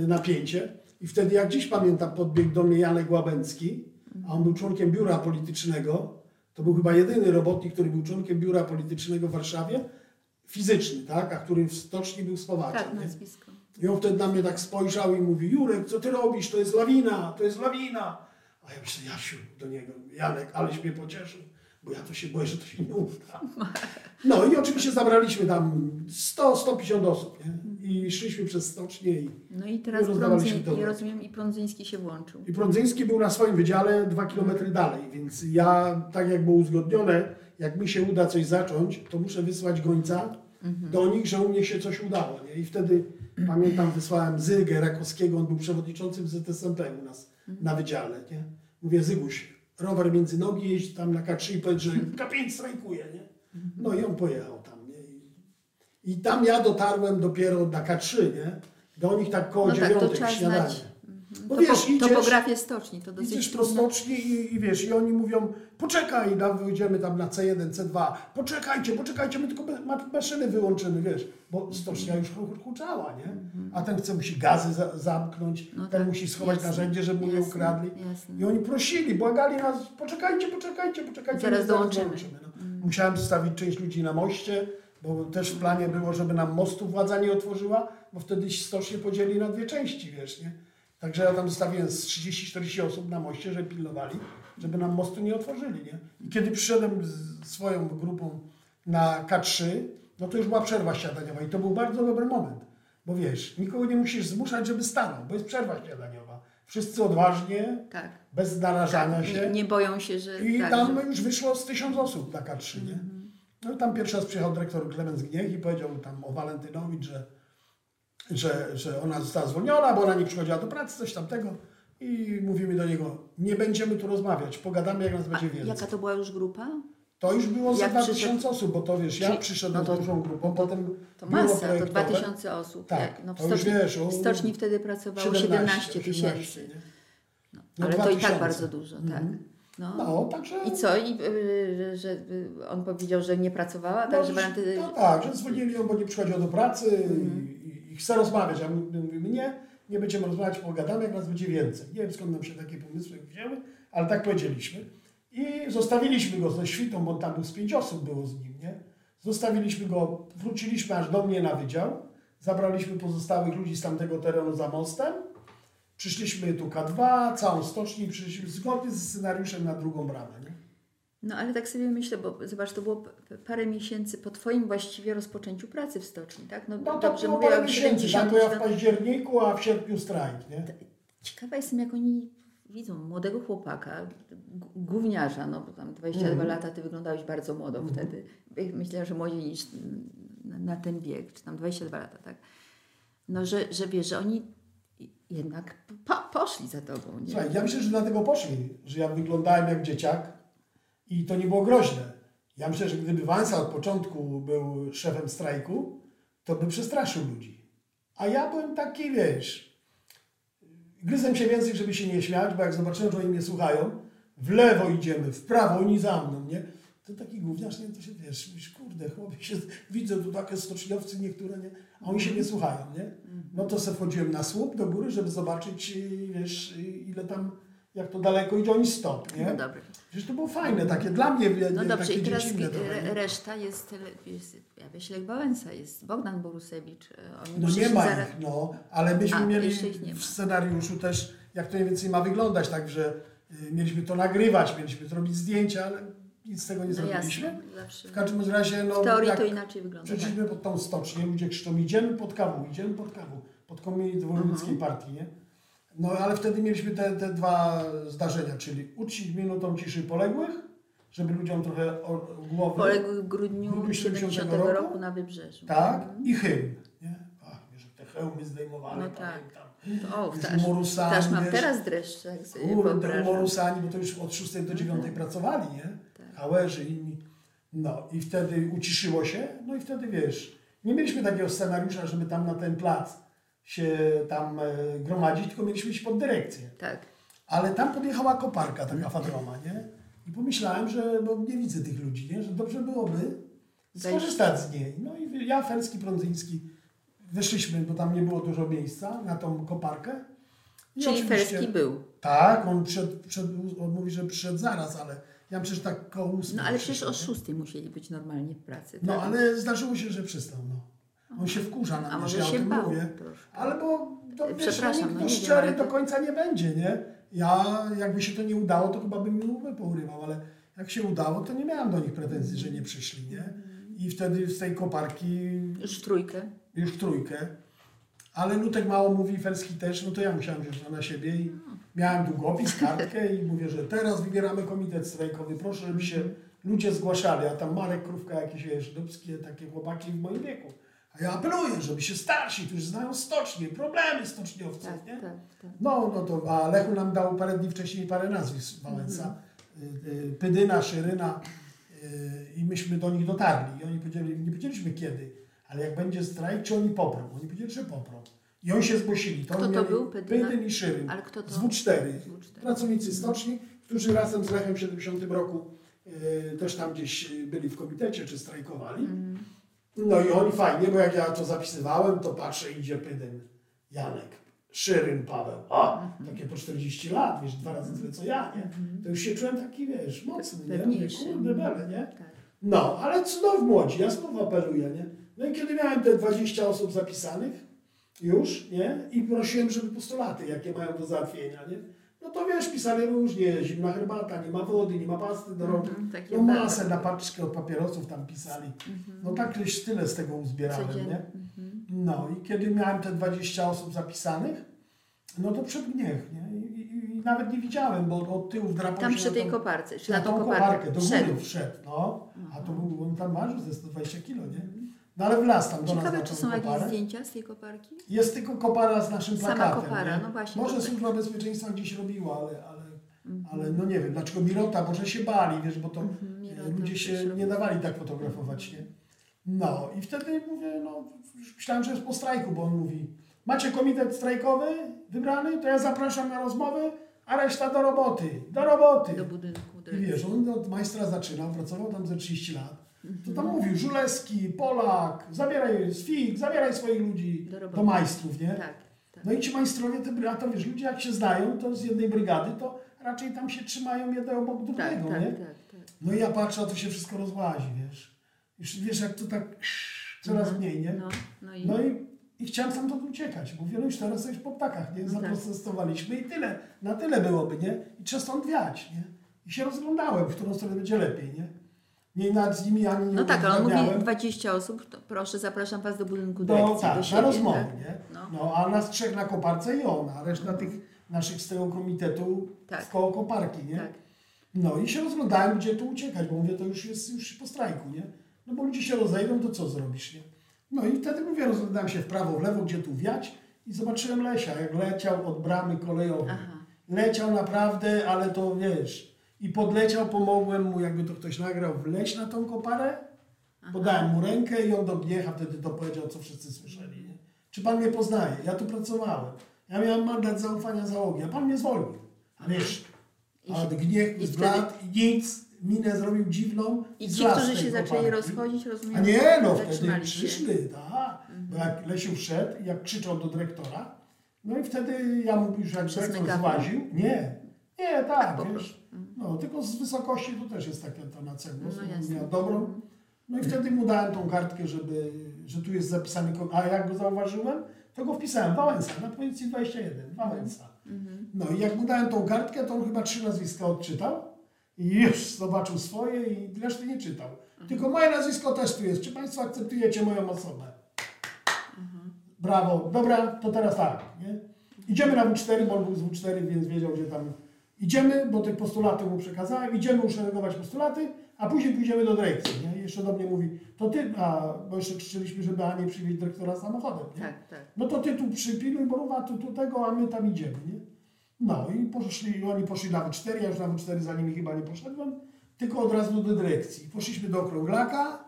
napięcie. I wtedy, jak dziś pamiętam, podbiegł do mnie Janek Łabęcki, a on był członkiem biura politycznego. To był chyba jedyny robotnik, który był członkiem biura politycznego w Warszawie, fizyczny, tak? A który w stoczni był spawaczem. Tak, nie? nazwisko. I on wtedy na mnie tak spojrzał i mówi, Jurek, co ty robisz? To jest lawina, to jest lawina. A ja myślę, Jasiu, do niego, Janek, aleś mnie pocieszył, bo ja to się boję, że to się nie uda. No i oczywiście zabraliśmy tam 100-150 osób, nie? I szliśmy przez stocznię i, No i teraz rozdawaliśmy Prądzyń, to. ja rozumiem, i Prądzyński się włączył. i Prądzyński był na swoim wydziale dwa kilometry dalej, więc ja, tak jak było uzgodnione, jak mi się uda coś zacząć, to muszę wysłać gońca do nich, że u mnie się coś udało. Nie? I wtedy pamiętam, wysłałem Zygę Rakowskiego, on był przewodniczącym ZSMP u nas na wydziale. Nie? Mówię, Zyguś, rower między nogi, jeźdź tam na K3 i powiedz, że K5 strajkuje. Nie? No i on pojechał? I, I tam ja dotarłem dopiero na K3, nie? Do nich tak koło No tak, to dziewiątek trzeba śniadanie. znać. Bo Topo- wiesz, idziesz, topografię stoczni, to dosyć idziesz po stoczni i, i wiesz, i oni mówią, poczekaj, no, wyjdziemy tam na C1, C2, poczekajcie, poczekajcie, my tylko maszyny wyłączymy, wiesz, bo stocznia już hu- huczała, nie? A ten chce musi gazy za, zamknąć, Mhm. No ten tak, musi schować jasne, narzędzie, żeby mu nie ukradli. jasne. I oni prosili, błagali nas, poczekajcie, poczekajcie, poczekajcie. Zaraz my dołączymy. no. Musiałem zostawić część ludzi na moście, bo też w planie było, żeby nam mostu władza nie otworzyła, bo wtedy stocznie podzieli na dwie części, wiesz, nie? Także ja tam zostawiłem z 30-40 osób na moście, że pilnowali, żeby nam mostu nie otworzyli, nie? I kiedy przyszedłem z swoją grupą na K3, no to już była przerwa śniadaniowa i to był bardzo dobry moment, bo wiesz, nikogo nie musisz zmuszać, żeby stanął, bo jest przerwa śniadaniowa. Wszyscy odważnie, Tak. bez narażania się. Nie, nie boją się, że. I tak, tam że... już wyszło z tysiąc osób na K3, nie? No i tam pierwszy raz przyjechał dyrektor Klemens Gniech i powiedział tam o Walentynowicz, że, że, że ona została zwolniona, bo ona nie przychodziła do pracy, coś tamtego. I mówimy do niego, nie będziemy tu rozmawiać, pogadamy jak nas A będzie więcej. jaka to była już grupa? To już było za Jak 2000 przyszedł- osób, bo to wiesz, ja przyszedłem no to- dużą grupą, potem To biuro masa, to projektowe, 2000 osób. Tak, Jak, no w, to już stoczni, wiesz, o- w stoczni wtedy pracowało 17 tysięcy. No, No ale to i 2000. tak bardzo dużo, tak. Mhm. No. No, także... I co? I, y, że y, on powiedział, że nie pracowała, No, także że- Walenty... no tak, że zwolnili ją, bo nie przychodziła do pracy i, i, i chce rozmawiać. A my mówimy, nie, nie będziemy rozmawiać, pogadamy, jak nas będzie więcej. Nie wiem skąd nam się takie pomysły wzięły, ale tak powiedzieliśmy. I zostawiliśmy go ze świtą, bo tam był z pięć osób było z nim, nie? Zostawiliśmy go, wróciliśmy aż do mnie na wydział, zabraliśmy pozostałych ludzi z tamtego terenu za mostem, przyszliśmy tu K2, całą stocznię przyszliśmy zgodnie ze scenariuszem na drugą bramę, nie? No ale tak sobie myślę, bo zobacz, to było parę miesięcy po Twoim właściwie rozpoczęciu pracy w stoczni, tak? No, No to dobrze było mówię, parę miesięcy, tak, ja w 79. październiku, a w sierpniu strajk, nie? Ciekawa jestem, jak oni widzą młodego chłopaka, gówniarza, no bo tam 22 Mhm. lata, Ty wyglądałeś bardzo młodo wtedy. Myślę, że młodziej niż na, na ten bieg, czy tam 22 lata, tak? No, że, że wiesz, że oni jednak po, poszli za Tobą, nie? Słuchaj, ja myślę, że dlatego poszli, że ja wyglądałem jak dzieciak i to nie było groźne. Ja myślę, że gdyby Wałęsa od początku był szefem strajku, to by przestraszył ludzi. A ja byłem taki, wiesz, gryzłem się więcej, żeby się nie śmiać, bo jak zobaczyłem, że oni mnie słuchają, w lewo idziemy, w prawo, oni za mną, nie? To taki gówniarz, nie? To się, wiesz, myślisz, kurde, chłopie, się, widzę tu takie stoczniowcy niektóre, nie? A oni się nie słuchają, nie? No to sobie wchodziłem na słup do góry, żeby zobaczyć, y, wiesz, y, ile tam, jak to daleko idzie, oni stop, nie? No dobra. Przecież to było fajne, takie dla mnie, wie- No dobrze, takie i teraz trochę, nie? reszta jest, jest ja myślę, Lech Wałęsa, jest Bogdan Borusewicz. e, Oni No nie ma zaraz- ich, no, ale myśmy A, mieli nie w scenariuszu też, jak to mniej więcej ma wyglądać, także y, mieliśmy to nagrywać, mieliśmy zrobić zdjęcia, ale nic z tego nie No zrobiliśmy. jasne. W każdym razie, no, W teorii to inaczej wygląda. Tak. Przyszliśmy pod tą stocznię, ludzie krzyczą, idziemy pod kawą, idziemy pod kawą, pod komitet wojewódzkiej Mhm. partii, nie? No ale wtedy mieliśmy te, te dwa zdarzenia, czyli uczcić minutą ciszy poległych, żeby ludziom trochę o, głowy... Poległ w grudniu grudniu 70 70 roku? roku na Wybrzeżu. Tak, i hymn, nie? Ach, wiesz, te hełmy zdejmowali, No tak. pamiętam. To, o, też, umorusani, też mam teraz dreszcze, jak sobie Kurde, wyobrażam. umorusani, bo to już od 6 do 9 pracowali, nie? Hałerzy inni. No i wtedy uciszyło się, no i wtedy wiesz, nie mieliśmy takiego scenariusza, żeby tam na ten plac się tam e, gromadzić, tylko mieliśmy iść pod dyrekcję. Tak. Ale tam podjechała koparka, taka fadroma, nie? I pomyślałem, że, bo nie widzę tych ludzi, nie? Że dobrze byłoby skorzystać z niej. No i ja, Ferski, Prądzyński wyszliśmy, bo tam nie było dużo miejsca na tą koparkę. I Czyli Ferski był. Tak, on, przed, przed, on mówi, że przyszedł zaraz, ale ja przecież tak koło No ale przecież o nie? szóstej musieli być normalnie w pracy. No tak? ale zdarzyło się, że przystał, no. On się wkurza na A mnie, może że ja o się tym bał mówię. troszkę. Ale bo to, wiesz, nikt no no, wiem, szczery ale do końca nie będzie, nie? Ja, jakby się to nie udało, to chyba bym mi łby pourywał, ale jak się udało, to nie miałem do nich pretensji, że nie przyszli, nie? I wtedy z tej koparki Już w trójkę. już trójkę. Ale Lutek mało mówi, Felski też, no to ja musiałem wziąć to na siebie i miałem długopis, kartkę i mówię, że teraz wybieramy komitet strajkowy, proszę, żeby się ludzie zgłaszali, a tam Marek Krówka, jakieś wiesz, dubskie takie chłopaki w moim wieku. A ja apeluję, żeby się starsi, którzy znają stocznie, problemy stoczniowców, Tak, nie? tak, tak. No, no to, a Lechu nam dał parę dni wcześniej parę nazwisk Wałęsa. Y, y, Pydyna, Szyryna y, i myśmy do nich dotarli. I oni powiedzieli, nie powiedzieliśmy kiedy, ale jak będzie strajk, czy oni poprą? Oni powiedzieli, że poprą. I oni się zgłosili. Kto oni to był? Pydyn i Szyryn. Ale kto to? Z W4. W4. Pracownicy stoczni, którzy razem z Lechem w 70 roku y, też tam gdzieś y, byli w komitecie, czy strajkowali. Mhm. No i oni fajnie, bo jak ja to zapisywałem, to patrzę, idzie Pydyn, Janek, Szyryn, Paweł. O, takie po 40 lat, wiesz, dwa razy tyle co ja, nie? To już się czułem taki, wiesz, mocny, nie? Pewniejszy. Kurde, bele, nie? Tak. No, ale cudów młodzi, ja znów apeluję, nie? No i kiedy miałem te 20 osób zapisanych już, nie? I prosiłem, żeby postulaty, jakie mają do załatwienia, nie? No to wiesz, pisali różnie, zimna herbata, nie ma wody, nie ma pasty do rąk. Mhm, takie No masę na paczkę od papierosów tam pisali. No tak już tyle z tego uzbierałem, Codziennie. nie? Mhm. No i kiedy miałem te 20 osób zapisanych, no to przed gniech, nie? I, i, i nawet nie widziałem, bo od tyłu wdrapał Tam się przy tej tą- koparce, czy na tą koparkę. koparkę, do góry wszedł, no. A to był, on tam ważył ze 120 kilo, nie? No ale wlazł tam do nas Ciekawe, na czy są jakieś koparę. zdjęcia z tej koparki? Jest tylko kopara z naszym Sama plakatem, kopara, nie? no właśnie, Może służba bezpieczeństwa gdzieś robiła, ale, ale, Mhm. ale no nie wiem, dlaczego Mirota, może się bali, wiesz, bo to e, ludzie się nie dawali tak fotografować, nie? No i wtedy mówię, no myślałem, że jest po strajku, bo on mówi, macie komitet strajkowy wybrany, to ja zapraszam na rozmowy, a reszta do roboty, do roboty. Do budynku. I dyrekcji. wiesz, on od majstra zaczynał, pracował tam ze 30 lat. To tam mówił, Żuleski, Polak, zabieraj z FIG, zabieraj swoich ludzi Do do, majstrów, nie? Tak, tak. No i ci majstrowie, te, a to wiesz, ludzie jak się znają, to z jednej brygady, to raczej tam się trzymają jeden obok Tak, drugiego, tak, nie? tak, tak. No i ja patrzę, a to się wszystko rozłazi, wiesz. Już wiesz, jak to tak coraz Mhm. mniej, nie? No, no i No i, i chciałem stamtąd uciekać. Mówię, no już teraz już po ptakach, nie? No. Zaprotestowaliśmy i tyle. Na tyle byłoby, nie? I trzeba stąd wiać, nie? I się rozglądałem, w którą stronę będzie lepiej, nie? Nie nad z nimi ani nie No tak, ale on mówi uzgadniałem. 20 osób, to proszę, zapraszam Was do budynku do, dyrekcji, tak, do na siebie. rozmowy, tak? nie? No. No, a nas trzech na koparce i on, a reszta tych naszych z tego komitetu Tak. w koło koparki, nie? Tak. No i się rozglądałem, gdzie tu uciekać, bo mówię, to już jest już po strajku, nie? No bo ludzie się rozejdą, to co zrobisz, nie? No i wtedy mówię, rozglądałem się w prawo, w lewo, gdzie tu wiać i zobaczyłem Lesia, jak leciał od bramy kolejowej. Aha. Leciał naprawdę, ale to wiesz, i podleciał, pomogłem mu, jakby to ktoś nagrał, wleźć na tą koparę, podałem mu rękę i on do wtedy to powiedział, co wszyscy słyszeli, nie? Czy pan mnie poznaje? Ja tu pracowałem. Ja miałem mandat zaufania załogi, a pan mnie zwolnił. A wiesz, a i zbladł i nic, minę zrobił dziwną I ci, którzy się zaczęli rozchodzić, rozumiem, A nie, no wtedy przyszli, tak. Bo jak Lesiu wszedł, jak krzyczał do dyrektora, no i wtedy ja mu już jak dyrektor złaził, nie, nie, tak, wiesz. No tylko z wysokości to też jest taka ta na celu, No miał dobrą. No i wtedy mu dałem tą kartkę, żeby, że tu jest zapisany, a jak go zauważyłem, to go wpisałem, Wałęsa, na policji 21, Wałęsa. Mhm. No i jak mu dałem tą kartkę, to on chyba trzy nazwiska odczytał i już zobaczył swoje i reszty nie czytał. Tylko moje nazwisko też tu jest. Czy Państwo akceptujecie moją osobę? Brawo. Dobra, to teraz tak. Nie? Idziemy na W4, bo on był z W4, więc wiedział, gdzie tam Idziemy, bo te postulaty mu przekazałem, idziemy uszeregować postulaty, a później pójdziemy do dyrekcji. Nie? Jeszcze do mnie mówi, to ty, a, bo jeszcze krzyczeliśmy, żeby Anię przywieźć dyrektora samochodem. Nie? Tak, tak. No to ty tu przypiluj Boruwa, tu, tu tego, a my tam idziemy. Nie? No i poszli, oni poszli na W4, ja już na W4 za nimi chyba nie poszedłem, tylko od razu do dyrekcji. Poszliśmy do okrąglaka,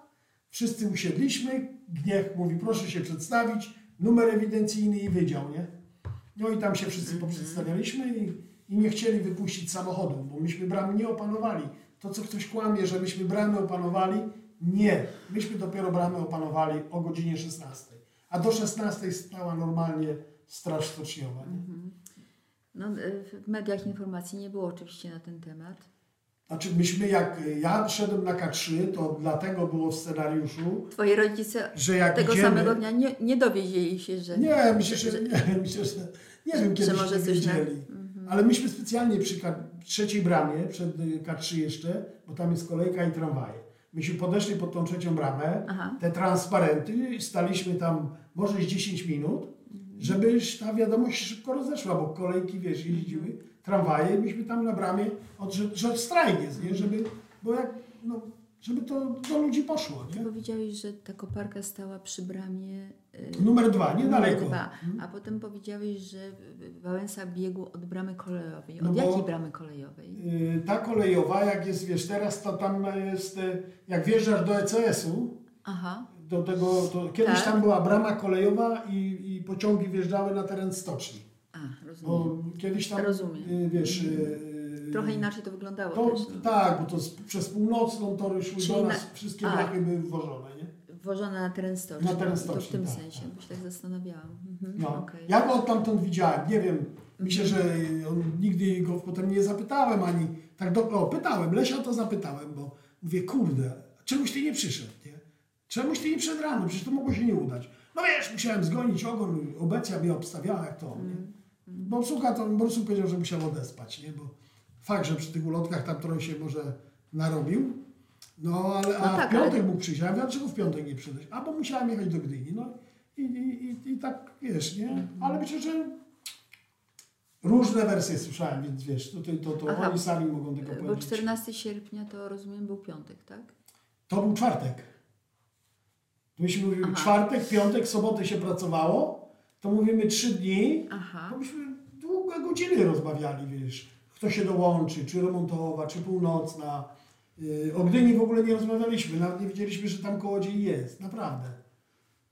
wszyscy usiedliśmy, Gniech mówi, proszę się przedstawić, numer ewidencyjny i wydział, nie? No i tam się wszyscy poprzedstawialiśmy i, i nie chcieli wypuścić samochodu, bo myśmy bramy nie opanowali. To, co ktoś kłamie, że myśmy bramy opanowali, nie. Myśmy dopiero bramy opanowali o godzinie 16. A do 16 stała normalnie straż stoczniowa. Nie? No, w mediach informacji nie było oczywiście na ten temat. Znaczy myśmy jak ja szedłem na K3, to dlatego było w scenariuszu, Twoi rodzice że jak tego idziemy, samego dnia nie, nie dowiedzieli się, że... Nie, myślę, że, że- nie, myślę, że nie wiem, kiedy może się coś na- wiedzieli. Ale myśmy specjalnie przy trzeciej bramie, przed y, K3 jeszcze, bo tam jest kolejka i tramwaje. Myśmy podeszli pod tą trzecią bramę, Aha. te transparenty, staliśmy tam może z 10 minut, żeby ta wiadomość szybko rozeszła, bo kolejki, wiesz, jeździły, tramwaje myśmy tam na bramie, od, że, że strajk jest, nie? Żeby, bo jak, no, żeby to do ludzi poszło, nie? Powiedziałeś, że ta koparka stała przy bramie Numer dwa, numer niedaleko. dwa, a potem powiedziałeś, że Wałęsa biegł od bramy kolejowej. Od No jakiej bramy kolejowej? Y, Ta kolejowa, jak jest, wiesz, teraz to tam jest, y, jak wjeżdżasz do ECS-u, Aha, do tego, to kiedyś Tak. tam była brama kolejowa i, i pociągi wjeżdżały na teren stoczni. a, rozumiem. Bo kiedyś tam, Rozumiem. y, wiesz... y, Trochę inaczej to wyglądało To, też. No. tak, bo to z, przez północną tory szły Czyli do na- nas, wszystkie a. blachy były wwożone, nie? Włożona na teren stoczni. Na teren To w tym tak, sensie, tak. bo się tak zastanawiałam. Mhm, No. okej. Ja go odtamtąd widziałem, nie wiem, myślę, że on, nigdy go potem nie zapytałem ani, tak do, o, pytałem, Lesia to zapytałem, bo mówię, kurde, czemuś ty nie przyszedł, nie? Czemuś ty nie przyszedł rano, przecież to mogło się nie udać. No wiesz, musiałem zgonić ogon, obecja mnie obstawiała jak to, nie? Mm, Bo słucha, to prostu powiedział, że musiał odespać, nie? Bo fakt, że przy tych ulotkach tam trochę się może narobił, no ale a No tak, w piątek ale- mógł przyjść, a dlaczego w piątek nie przyjść? A bo musiałem jechać do Gdyni, no i, i, i, i tak, wiesz, nie? Mhm. Ale myślę, że różne wersje słyszałem, więc wiesz, tutaj to, to Aha. oni sami mogą tego Bo powiedzieć. 14 sierpnia to rozumiem był piątek, tak? To był czwartek. Myśmy mówili Aha. czwartek, piątek, sobotę się pracowało, to mówimy trzy dni, Aha. to myśmy długie godziny rozmawiali, wiesz, kto się dołączy, czy remontowa, czy północna. Yy, O Gdyni w ogóle nie rozmawialiśmy, nawet nie wiedzieliśmy, że tam kołodziej jest, naprawdę.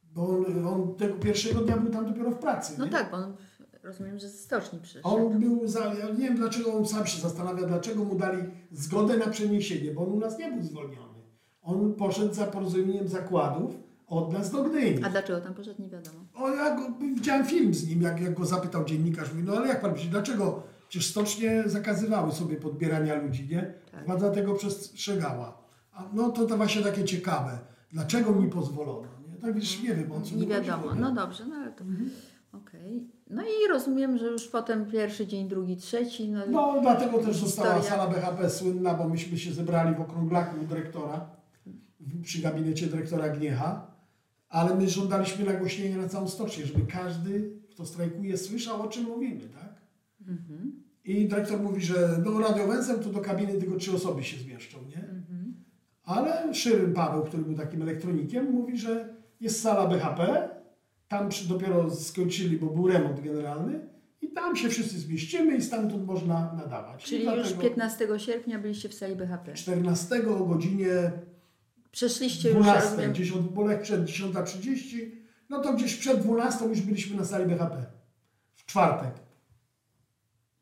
Bo on, on tego pierwszego dnia był tam dopiero w pracy. No nie? tak, bo on rozumiem, że ze stoczni przyszedł. On był, za, ja nie wiem dlaczego on sam się zastanawia, dlaczego mu dali zgodę na przeniesienie, bo on u nas nie był zwolniony. On poszedł za porozumieniem zakładów od nas do Gdyni. A dlaczego tam poszedł, nie wiadomo. O, ja go, widziałem film z nim, jak, jak go zapytał dziennikarz, mówi, no ale jak pan myśli, dlaczego? Przecież stocznie zakazywały sobie podbierania ludzi, nie? Tak. Władza tego przestrzegała. A no to to właśnie takie ciekawe. Dlaczego mi pozwolono? Nie? Tak wiesz, nie wiem o co Nie wiadomo. No dobrze, no ale to. Okej. No i rozumiem, że już potem pierwszy dzień, drugi, trzeci. No, No, dlatego też została Historia. sala BHP słynna, bo myśmy się zebrali w okrąglaku u dyrektora, przy gabinecie dyrektora Gniecha, ale my żądaliśmy nagłośnienia na całą stocznię, żeby każdy, kto strajkuje, słyszał, o czym mówimy, tak? Mhm. I dyrektor mówi, że no radiowęzem to do kabiny tylko trzy osoby się zmieszczą, nie? Mhm. Ale Szyryn Paweł, który był takim elektronikiem, mówi, że jest sala BHP, tam dopiero skończyli, bo był remont generalny i tam się wszyscy zmieścimy i stamtąd można nadawać. Czyli już dlatego 15 sierpnia byliście w sali BHP. 14 o godzinie Przeszliście już, 12, rozumiem, gdzieś od Bolek przed 10.30, no to gdzieś przed 12 już byliśmy na sali BHP. W czwartek.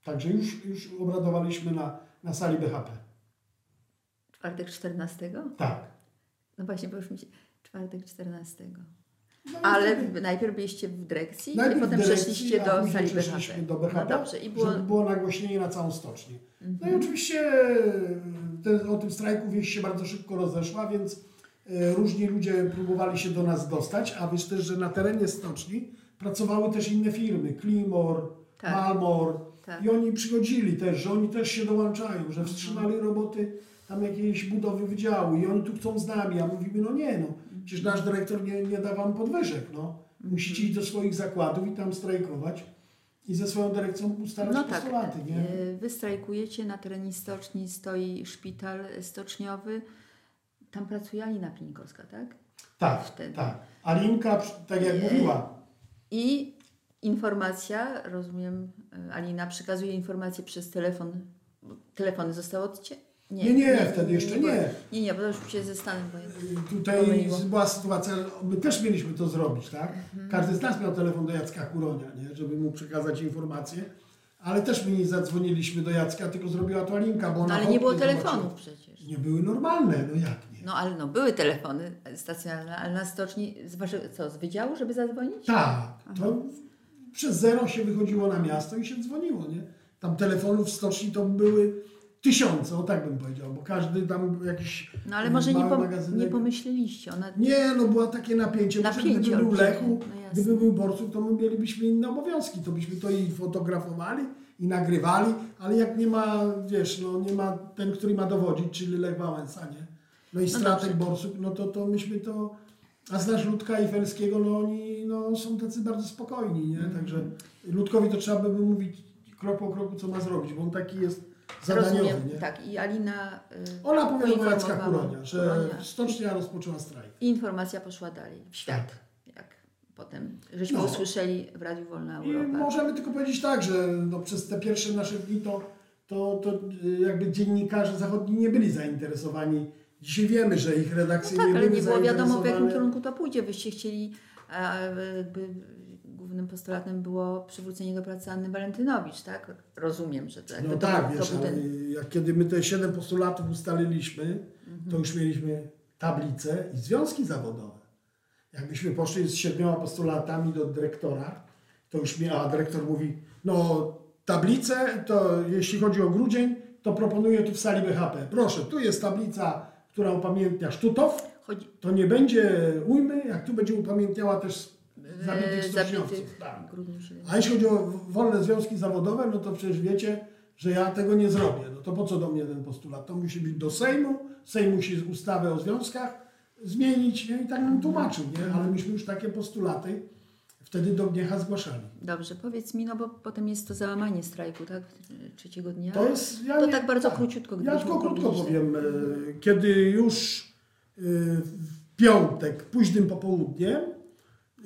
Także już, już obradowaliśmy na, na sali BHP. czwartek 14? Tak. No właśnie, bo już mi się... Czwartek 14. No Ale najpierw byliście w dyrekcji Najpierw i potem dyrekcji, przeszliście do sali przeszliśmy BHP. do BHP, No dobrze, i było... żeby było nagłośnienie na całą stocznię. No i Mhm. oczywiście e, te, o tym strajku wieść się bardzo szybko rozeszła, więc e, różni ludzie próbowali się do nas dostać, a wiesz też, że na terenie stoczni pracowały też inne firmy, Klimor, Tak. Malmor Tak. i oni przychodzili też, że oni też się dołączają, że wstrzymali roboty tam jakiejś budowy wydziału i oni tu chcą z nami, a mówimy, no nie no, przecież nasz dyrektor nie, nie da wam podwyżek, no. Musicie iść do swoich zakładów i tam strajkować. i ze swoją dyrekcją ustalać no tak. postulaty. Nie? Wy strajkujecie, na terenie stoczni stoi szpital stoczniowy. Tam pracuje Alina Plinkowska, tak? Tak, Wtedy. tak. Alinka, tak jak mówiła. I informacja, rozumiem, Alina przekazuje informację przez telefon. Telefony zostały odcięte nie, nie, nie, wtedy jeszcze nie. Nie, nie, bo to już się ze Stanem. Tutaj pomyliło. była sytuacja, my też mieliśmy to zrobić, tak? Mhm. Każdy z nas miał telefon do Jacka Kuronia, nie? żeby mu przekazać informacje. Ale też my nie zadzwoniliśmy do Jacka, tylko zrobiła to Alinka, bo ona no, ale nie było telefonów przecież. Nie były normalne, no jak nie? No ale no, były telefony stacjonarne, ale na stoczni, z co, z wydziału, żeby zadzwonić? Tak, to przez zero się wychodziło na miasto i się dzwoniło, nie? Tam telefonów w stoczni to były tysiące, o tak bym powiedział, bo każdy tam jakiś No ale może nie, pom nie pomyśleliście. Ona... Nie, no było takie napięcie. napięcie gdyby był Lechu, no gdyby był Borsuk, to my mielibyśmy inne obowiązki. To byśmy to i fotografowali, i nagrywali, ale jak nie ma, wiesz, no nie ma ten, który ma dowodzić, czyli Lech Wałęsa, nie? No i no Stratek no Borsuk, no to, to myśmy to... A znasz Ludka i Felskiego, no oni no, są tacy bardzo spokojni, nie? Także Ludkowi to trzeba by mówić krok po kroku, co ma zrobić, bo on taki jest zadaniowy, Rozumiem, nie? tak. I Alina y, Ona powiedziała Jacka Kuronia, że Kuronia. stocznia rozpoczęła strajk. I informacja poszła dalej, w świat. Tak. Jak potem, żeśmy no. usłyszeli w Radiu Wolna Europa. I możemy tylko powiedzieć tak, że no, przez te pierwsze nasze dni to, to, to y, jakby dziennikarze zachodni nie byli zainteresowani Dzisiaj wiemy, że ich redakcje no tak, nie były ale nie było wiadomo w jakim kierunku to pójdzie. Byście chcieli jakby głównym postulatem było przywrócenie do pracy Anny Walentynowicz, tak? Rozumiem, że tak. No tak, wiesz, ten... jak kiedy my te siedem postulatów ustaliliśmy, mhm. to już mieliśmy tablicę i związki zawodowe. Jakbyśmy poszli z siedmioma postulatami do dyrektora, to już mi, a dyrektor mówi, no tablicę, to jeśli chodzi o grudzień, to proponuję tu w sali BHP. Proszę, tu jest tablica, która upamiętnia Sztutow, Chodzi... to nie będzie ujmy, jak tu będzie upamiętniała też zabitych stoczniowców. Tak. A jeśli chodzi o wolne związki zawodowe, no to przecież wiecie, że ja tego nie zrobię. No to po co do mnie ten postulat? To musi być do Sejmu, Sejm musi ustawę o związkach zmienić nie? i tak nam tłumaczył, nie? ale myśmy już takie postulaty wtedy do Gniecha zgłaszali. Dobrze, powiedz mi, no bo potem jest to załamanie strajku, tak? Trzeciego dnia. To jest... Ja to nie, tak bardzo tak. króciutko. Ja tylko krótko powiem. E, kiedy już w piątek, późnym popołudniem,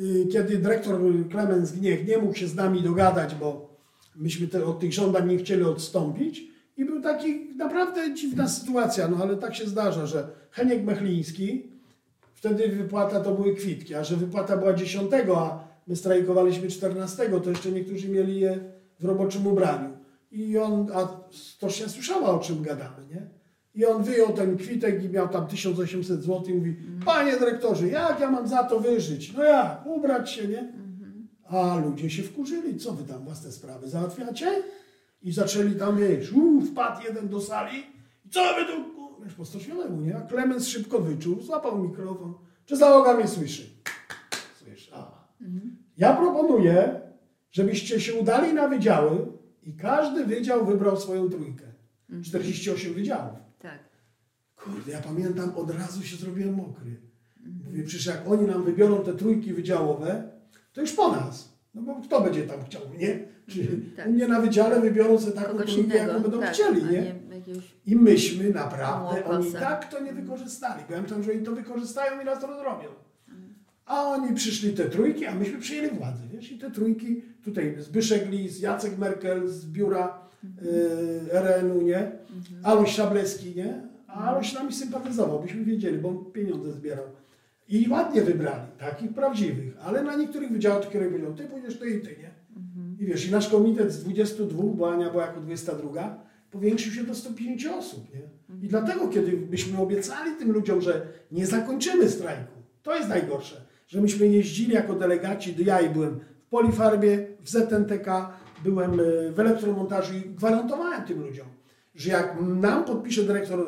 Y, kiedy dyrektor Klemens Gniech nie mógł się z nami dogadać, bo myśmy te, od tych żądań nie chcieli odstąpić i był taki naprawdę dziwna sytuacja, no ale tak się zdarza, że Heniek Mechliński, wtedy wypłata to były kwitki, a że wypłata była 10, a my strajkowaliśmy 14, to jeszcze niektórzy mieli je w roboczym ubraniu. I on, a to się słyszała o czym gadamy, nie? I on wyjął ten kwitek i miał tam 1800 zł i mówi, panie dyrektorze, jak ja mam za to wyżyć? No jak, ubrać się, nie? A ludzie się wkurzyli, co wy tam własne sprawy załatwiacie? I zaczęli tam, wiesz, uu, wpadł jeden do sali i co wy tu, wiesz, po stocznionemu, nie? A Klemens szybko wyczuł, złapał mikrofon, czy załoga mnie słyszy? Słyszy, a. Ja proponuję, żebyście się udali na wydziały i każdy wydział wybrał swoją trójkę. 48 wydziałów. Kurde, ja pamiętam, od razu się zrobiłem mokry. Mówię, przecież jak oni nam wybiorą te trójki wydziałowe, to już po nas. No bo kto będzie tam chciał, nie? Czy mhm, tak. u mnie na wydziale wybiorą sobie taką Kogoś trójkę, innego, jaką będą tak, chcieli, nie? nie I myśmy naprawdę, oni tak to nie wykorzystali. Byłem tam, że oni to wykorzystają i nas to zrobią. A oni przyszli te trójki, a myśmy przyjęli władzę, wiesz? I te trójki, tutaj Zbyszek Lis, Jacek Merkel z biura y, RN-u, nie? Mhm. Aloś Szableski, nie? Ale się nami sympatyzował, byśmy wiedzieli, bo on pieniądze zbierał. I ładnie wybrali, takich prawdziwych, ale na niektórych wydziałach kierunek powiedział, ty pójdziesz, ty i ty, nie? Mhm. I wiesz, i nasz komitet z 22, bo Ania była jako 22, powiększył się do 150 osób, nie? I dlatego, kiedy byśmy obiecali tym ludziom, że nie zakończymy strajku, to jest najgorsze, że myśmy jeździli jako delegaci, ja i byłem w Polifarbie, w ZNTK, byłem e, w elektromontażu i gwarantowałem tym ludziom, że jak nam podpisze dyrektor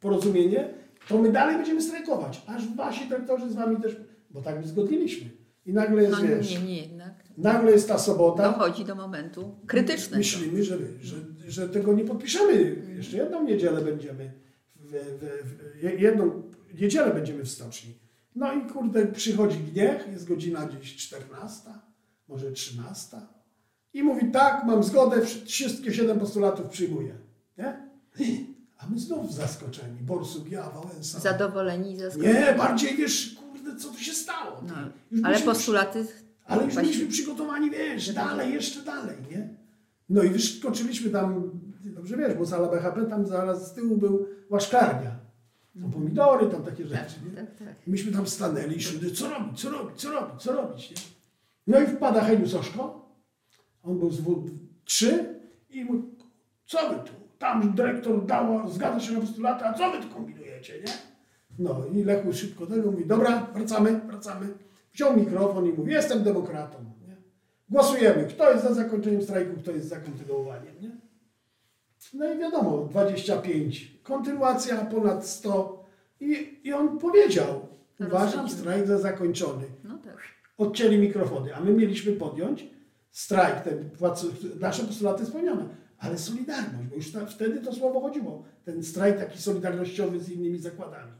porozumienie, to my dalej będziemy strajkować, aż wasi dyrektorzy z wami też, bo tak zgodniliśmy. I nagle jest, no, wiesz, nie, nie jednak. nagle jest ta sobota. Dochodzi do momentu krytycznego. Myślimy, że, że, że tego nie podpiszemy. Jeszcze jedną niedzielę będziemy, w, w, w, jedną niedzielę będziemy w stoczni. No i kurde, przychodzi gniech, jest godzina gdzieś 14, może 13. I mówi, tak, mam zgodę, wszystkie siedem postulatów przyjmuję. Nie? A my znów zaskoczeni. Borsuk, ja, Wałęsa. Zadowoleni i zaskoczeni. Nie, bardziej wiesz, kurde, co tu się stało. No, ale postulaty... Ale już byliśmy przygotowani, wiesz, dalej, jeszcze dalej, nie? No i wyskoczyliśmy tam, dobrze wiesz, bo sala BHP tam zaraz z tyłu był łaszkarnia. Tam pomidory, tam takie rzeczy, nie? Tak, tak. Myśmy tam stanęli i co robić, co robić, co robić, co robić, nie? No i wpada Heniu Soszko, on był z W3 i mówi, co wy tu? Tam dyrektor dał, zgadza się na postulaty, a co wy tu kombinujecie, nie? No i Lechu szybko tego mówi, dobra, wracamy, wracamy. Wziął mikrofon i mówi, jestem demokratą, nie? Głosujemy, kto jest za zakończeniem strajku, kto jest za kontynuowaniem, nie? No i wiadomo, 25, kontynuacja ponad 100 i, i on powiedział, uważam strajk za zakończony. No tak. Odcięli mikrofony, a my mieliśmy podjąć strajk, ten, nasze postulaty spełnione, ale solidarność, bo już ta, wtedy to słowo chodziło, ten strajk taki solidarnościowy z innymi zakładami.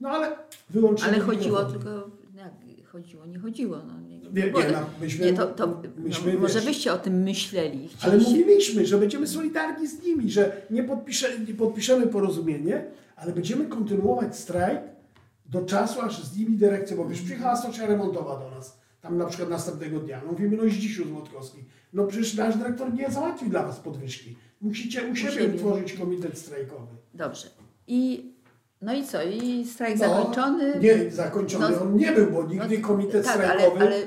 No ale wyłączyli Ale chodziło tylko, jak chodziło, nie chodziło. No, nie, nie, nie, no, myśmy, nie to, to myśmy, no, może byście o tym myśleli. Ale mówiliśmy, że będziemy solidarni z nimi, że nie, podpisze, nie podpiszemy porozumienie, ale będziemy kontynuować strajk do czasu, aż z nimi dyrekcja, bo wiesz, przyjechała stocznia remontowa do nas, tam na przykład następnego dnia. No mówimy, no Zdzisiu Złotkowski, no przecież nasz dyrektor nie załatwi dla was podwyżki. Musicie u siebie, utworzyć komitet strajkowy. Dobrze. I no i co? I strajk no, zakończony? Nie, zakończony no, on nie był, bo nigdy no, komitet tak, strajkowy... Ale, ale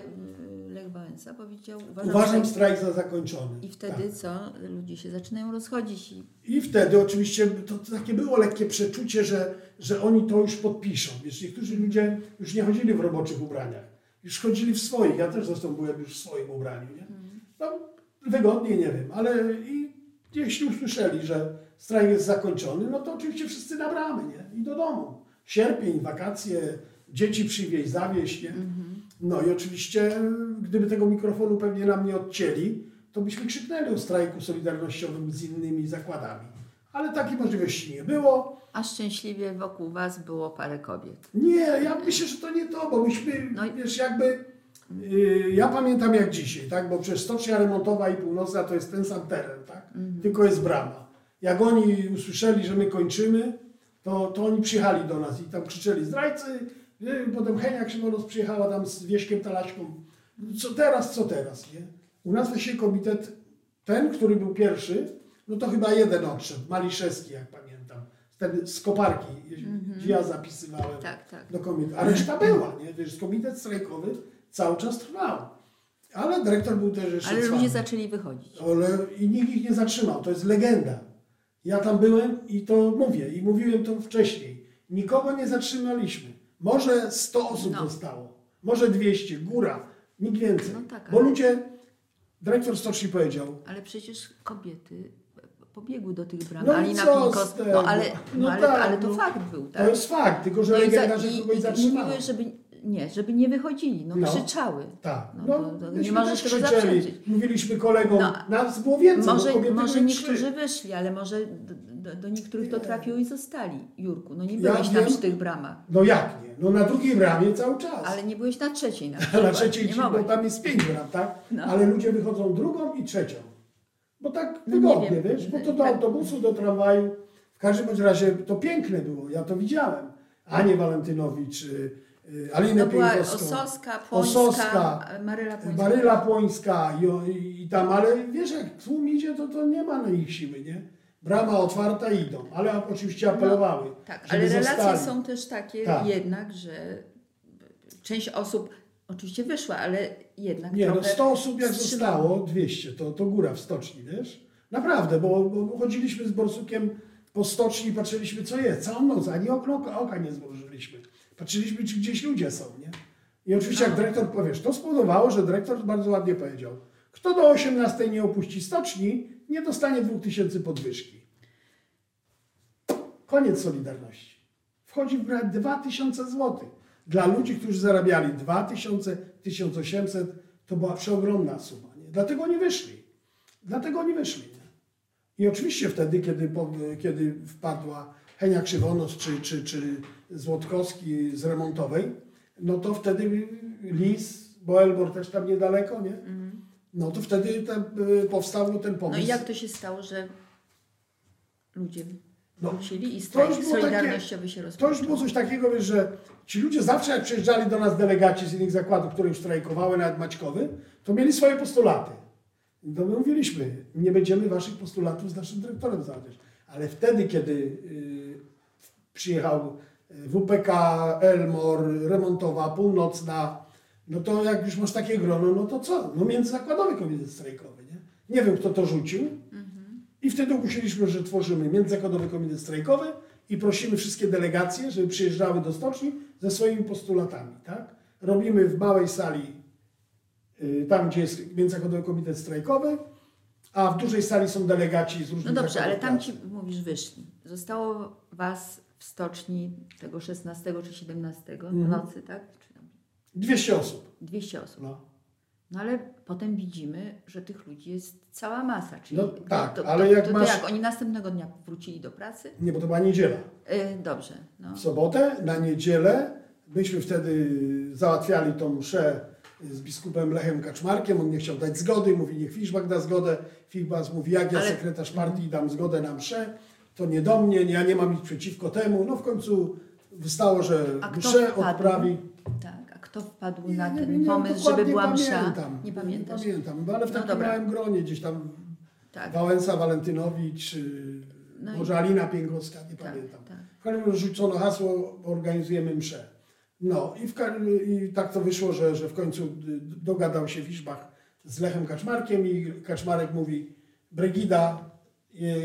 Lech Wałęsa powiedział... Uważam, uważam strajk za zakończony. I wtedy tak. co? Ludzie się zaczynają rozchodzić. I, I wtedy oczywiście to, to, takie było lekkie przeczucie, że, że oni to już podpiszą. Wiesz, niektórzy ludzie już nie chodzili w roboczych ubraniach. Już chodzili w swoich. Ja też zresztą byłem już w swoim ubraniu. Nie? Mhm. No, wygodnie, nie wiem, ale i jeśli usłyszeli, że strajk jest zakończony, no to oczywiście wszyscy na bramy, nie? I do domu. Sierpień, wakacje, dzieci przywieźć, zawieźć, nie? No i oczywiście, gdyby tego mikrofonu pewnie nam nie odcięli, to byśmy krzyknęli o strajku solidarnościowym z innymi zakładami. Ale takiej możliwości nie było. A szczęśliwie wokół Was było parę kobiet. Nie, ja myślę, że to nie to, bo myśmy, no i... wiesz, jakby... Yy, ja pamiętam jak dzisiaj, tak? Bo przecież stocznia remontowa i północna to jest ten sam teren, tak? Mhm. Tylko jest brama jak oni usłyszeli, że my kończymy, to, to oni przyjechali do nas i tam krzyczeli zdrajcy, potem Henia Krzywonos przyjechała tam z Wieśkiem Talaśką. Co teraz, co teraz, nie? U nas właśnie komitet, ten, który był pierwszy, no to chyba jeden odszedł, Maliszewski, jak pamiętam. Ten z koparki, mm -hmm. gdzie ja zapisywałem tak, tak. do komitetu. A reszta była, nie? Wiesz, komitet strajkowy cały czas trwał. Ale dyrektor był też jeszcze Ale ludzie zaczęli wychodzić. Ale i nikt ich nie zatrzymał. To jest legenda. Ja tam byłem i to mówię, i mówiłem to wcześniej. Nikogo nie zatrzymaliśmy. Może 100 osób no. zostało, może 200, góra, nikt więcej. No tak, Bo ludzie, dyrektor stoczni powiedział. Ale przecież kobiety pobiegły do tych bram. No Alina Pinkos, no ale, no, no ale, tak, ale to no, fakt był, tak? To jest fakt, tylko że no legenda, że kogoś zatrzymała. żeby nie, żeby nie wychodzili, no, no krzyczały. Tak. No, no, to, to nie możesz tego zaprzeczyć. Mówiliśmy kolegom, no, nas było więcej. Może, może niektórzy wyszli, ale może do, do, niektórych to trafiło i zostali. Jurku, no nie byłeś ja tam przy tych bramach. No jak nie? No na drugiej bramie cały czas. Ale nie byłeś na trzeciej na przykład. na trzeciej, bo tam jest pięć bram, tak? No. Ale ludzie wychodzą drugą i trzecią. Bo tak no wygodnie, wiesz, bo to do autobusu, do tramwaju. W każdym bądź razie to piękne było, ja to widziałem. Anie Walentynowicz, Y, Alinę no Pieńkowską. Ososka, Płońska, Ososka, Maryla Płońska. Maryla Płońska i, i, tam, ale wiesz, jak tłum idzie, to, to nie ma na ich siły, nie? Brama otwarta idą, ale oczywiście apelowały. No, tak, ale relacje zostali. są też takie tak. jednak, że część osób oczywiście wyszła, ale jednak Nie, no 100 osób jak zostało, 200, to, to góra w stoczni, wiesz? Naprawdę, bo, bo chodziliśmy z Borsukiem po stoczni i patrzyliśmy, co jest, całą noc, ani okno, oka nie złożyliśmy. Patrzyliśmy, czy gdzieś ludzie są, nie? I oczywiście jak dyrektor powiesz, to spowodowało, że dyrektor bardzo ładnie powiedział, kto do 18 nie opuści stoczni, nie dostanie 2000 podwyżki. Koniec Solidarności. Wchodzi w grę 2000 zł. Dla ludzi, którzy zarabiali 2000, 1800, to była przeogromna suma. Nie? Dlatego oni wyszli. Dlatego oni wyszli. Nie? I oczywiście wtedy, kiedy, kiedy wpadła Henia Krzywonos czy, czy, czy Złotkowski z remontowej, no to wtedy Lis, bo Elbor też tam niedaleko, nie? No to wtedy ten, powstał ten pomysł. No i jak to się stało, że ludzie no, wrócili i strajk solidarnościowy takie, się rozpoczął? To już było coś takiego, wiesz, że ci ludzie zawsze jak przyjeżdżali do nas delegaci z innych zakładów, które już strajkowały, nawet Maćkowy, to mieli swoje postulaty. I to my mówiliśmy, nie będziemy waszych postulatów z naszym dyrektorem załatwiać. Ale wtedy, kiedy y, przyjechał y, WPK, Elmor, Remontowa, Północna, no to jak już masz takie grono, no to co? No międzyzakładowy komitet strajkowy, nie? Nie wiem, kto to rzucił. Mhm. I wtedy ogłosiliśmy, że tworzymy międzyzakładowy komitet strajkowy i prosimy wszystkie delegacje, żeby przyjeżdżały do stoczni ze swoimi postulatami, tak? Robimy w małej sali, y, tam gdzie jest międzyzakładowy komitet strajkowy, a w dużej sali są delegaci z różnych No dobrze, ale tam ci mówisz wyszli. Zostało was w stoczni tego 16 czy 17 mhm. nocy, tak? 200 osób. 200 osób. No. No ale potem widzimy, że tych ludzi jest cała masa. Czyli no tak, to, to, ale jak to, masz... jak, oni następnego dnia wrócili do pracy? Nie, bo to była niedziela. Yy, dobrze. No. W sobotę, na niedzielę, myśmy wtedy załatwiali tą mszę z biskupem Lechem Kaczmarkiem, on nie chciał dać zgody, mówi niech Fiszbak da zgodę. Fiszbak mówi jak ja ale... sekretarz partii dam zgodę na mszę, to nie do mnie, ja nie mam nic przeciwko temu. No w końcu wystało, że mszę odprawi. Tak kto wpadł nie, na ten nie, nie, pomysł, żeby była msza? Pamiętam, nie pamiętasz? Nie pamiętam, ale w no takim dobra. małym gronie gdzieś tam tak. Wałęsa Walentynowicz, no może i... Alina Piękowska, nie tak, pamiętam. Tak. W każdym razie rzucono hasło, organizujemy mszę. No i, w, i, tak to wyszło, że, że w końcu dogadał się Wiszbach z Lechem Kaczmarkiem i Kaczmarek mówi Brygida,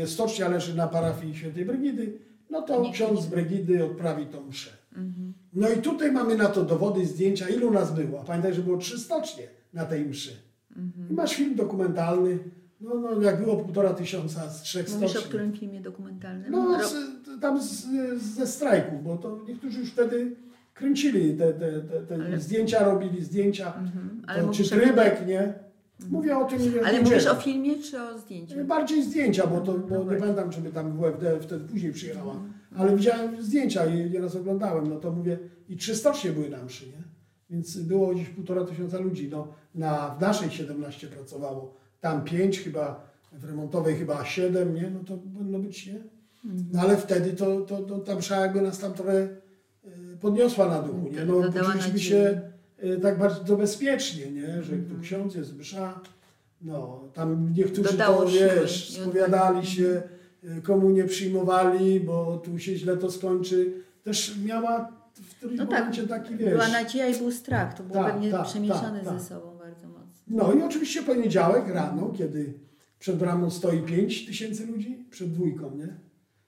stocznia leży na parafii świętej Brygidy, no to ksiądz z Brygidy odprawi tą mszę. Mhm. No i tutaj mamy na to dowody, zdjęcia, ilu nas było. Pamiętaj, że było trzy stocznie na tej mszy. Mhm. I masz film dokumentalny, no, no jak było półtora tysiąca z trzech Mówisz stoczni. o którym filmie dokumentalnym? No z, tam z, ze strajków, bo to niektórzy już wtedy kręcili te, te, te, te Ale... zdjęcia, robili zdjęcia, mhm. Ale to, czy trybek, nie? Mówię o tym. Ale mówisz o filmie czy o zdjęciu? Bardziej zdjęcia, bo, to, bo nie pamiętam, czy by tam WFD wtedy później przyjechała. Ale widziałem zdjęcia i nieraz oglądałem, no to mówię, i trzy stocznie były na mszy, nie? Więc było gdzieś półtora tysiąca ludzi. No, na, w naszej 17 pracowało, tam pięć chyba, w remontowej chyba siedem, nie? No to powinno być, nie? No ale wtedy to, to, to ta msza jakby nas tam trochę e, podniosła na duchu, nie? No poczuliśmy się e, tak bardzo bezpiecznie, nie? Że tu ksiądz jest msza, no tam niektórzy Dodało to, wiesz, spowiadali się, komu nie przyjmowali, bo tu się źle to skończy. Też miała w którymś no tak, momencie tak, taki, wiesz... Była nadzieja i był strach, to było tak, pewnie tak, przemieszane tak, ze sobą bardzo mocno. No i oczywiście poniedziałek rano, kiedy przed bramą stoi 5 tysięcy ludzi, przed dwójką, nie?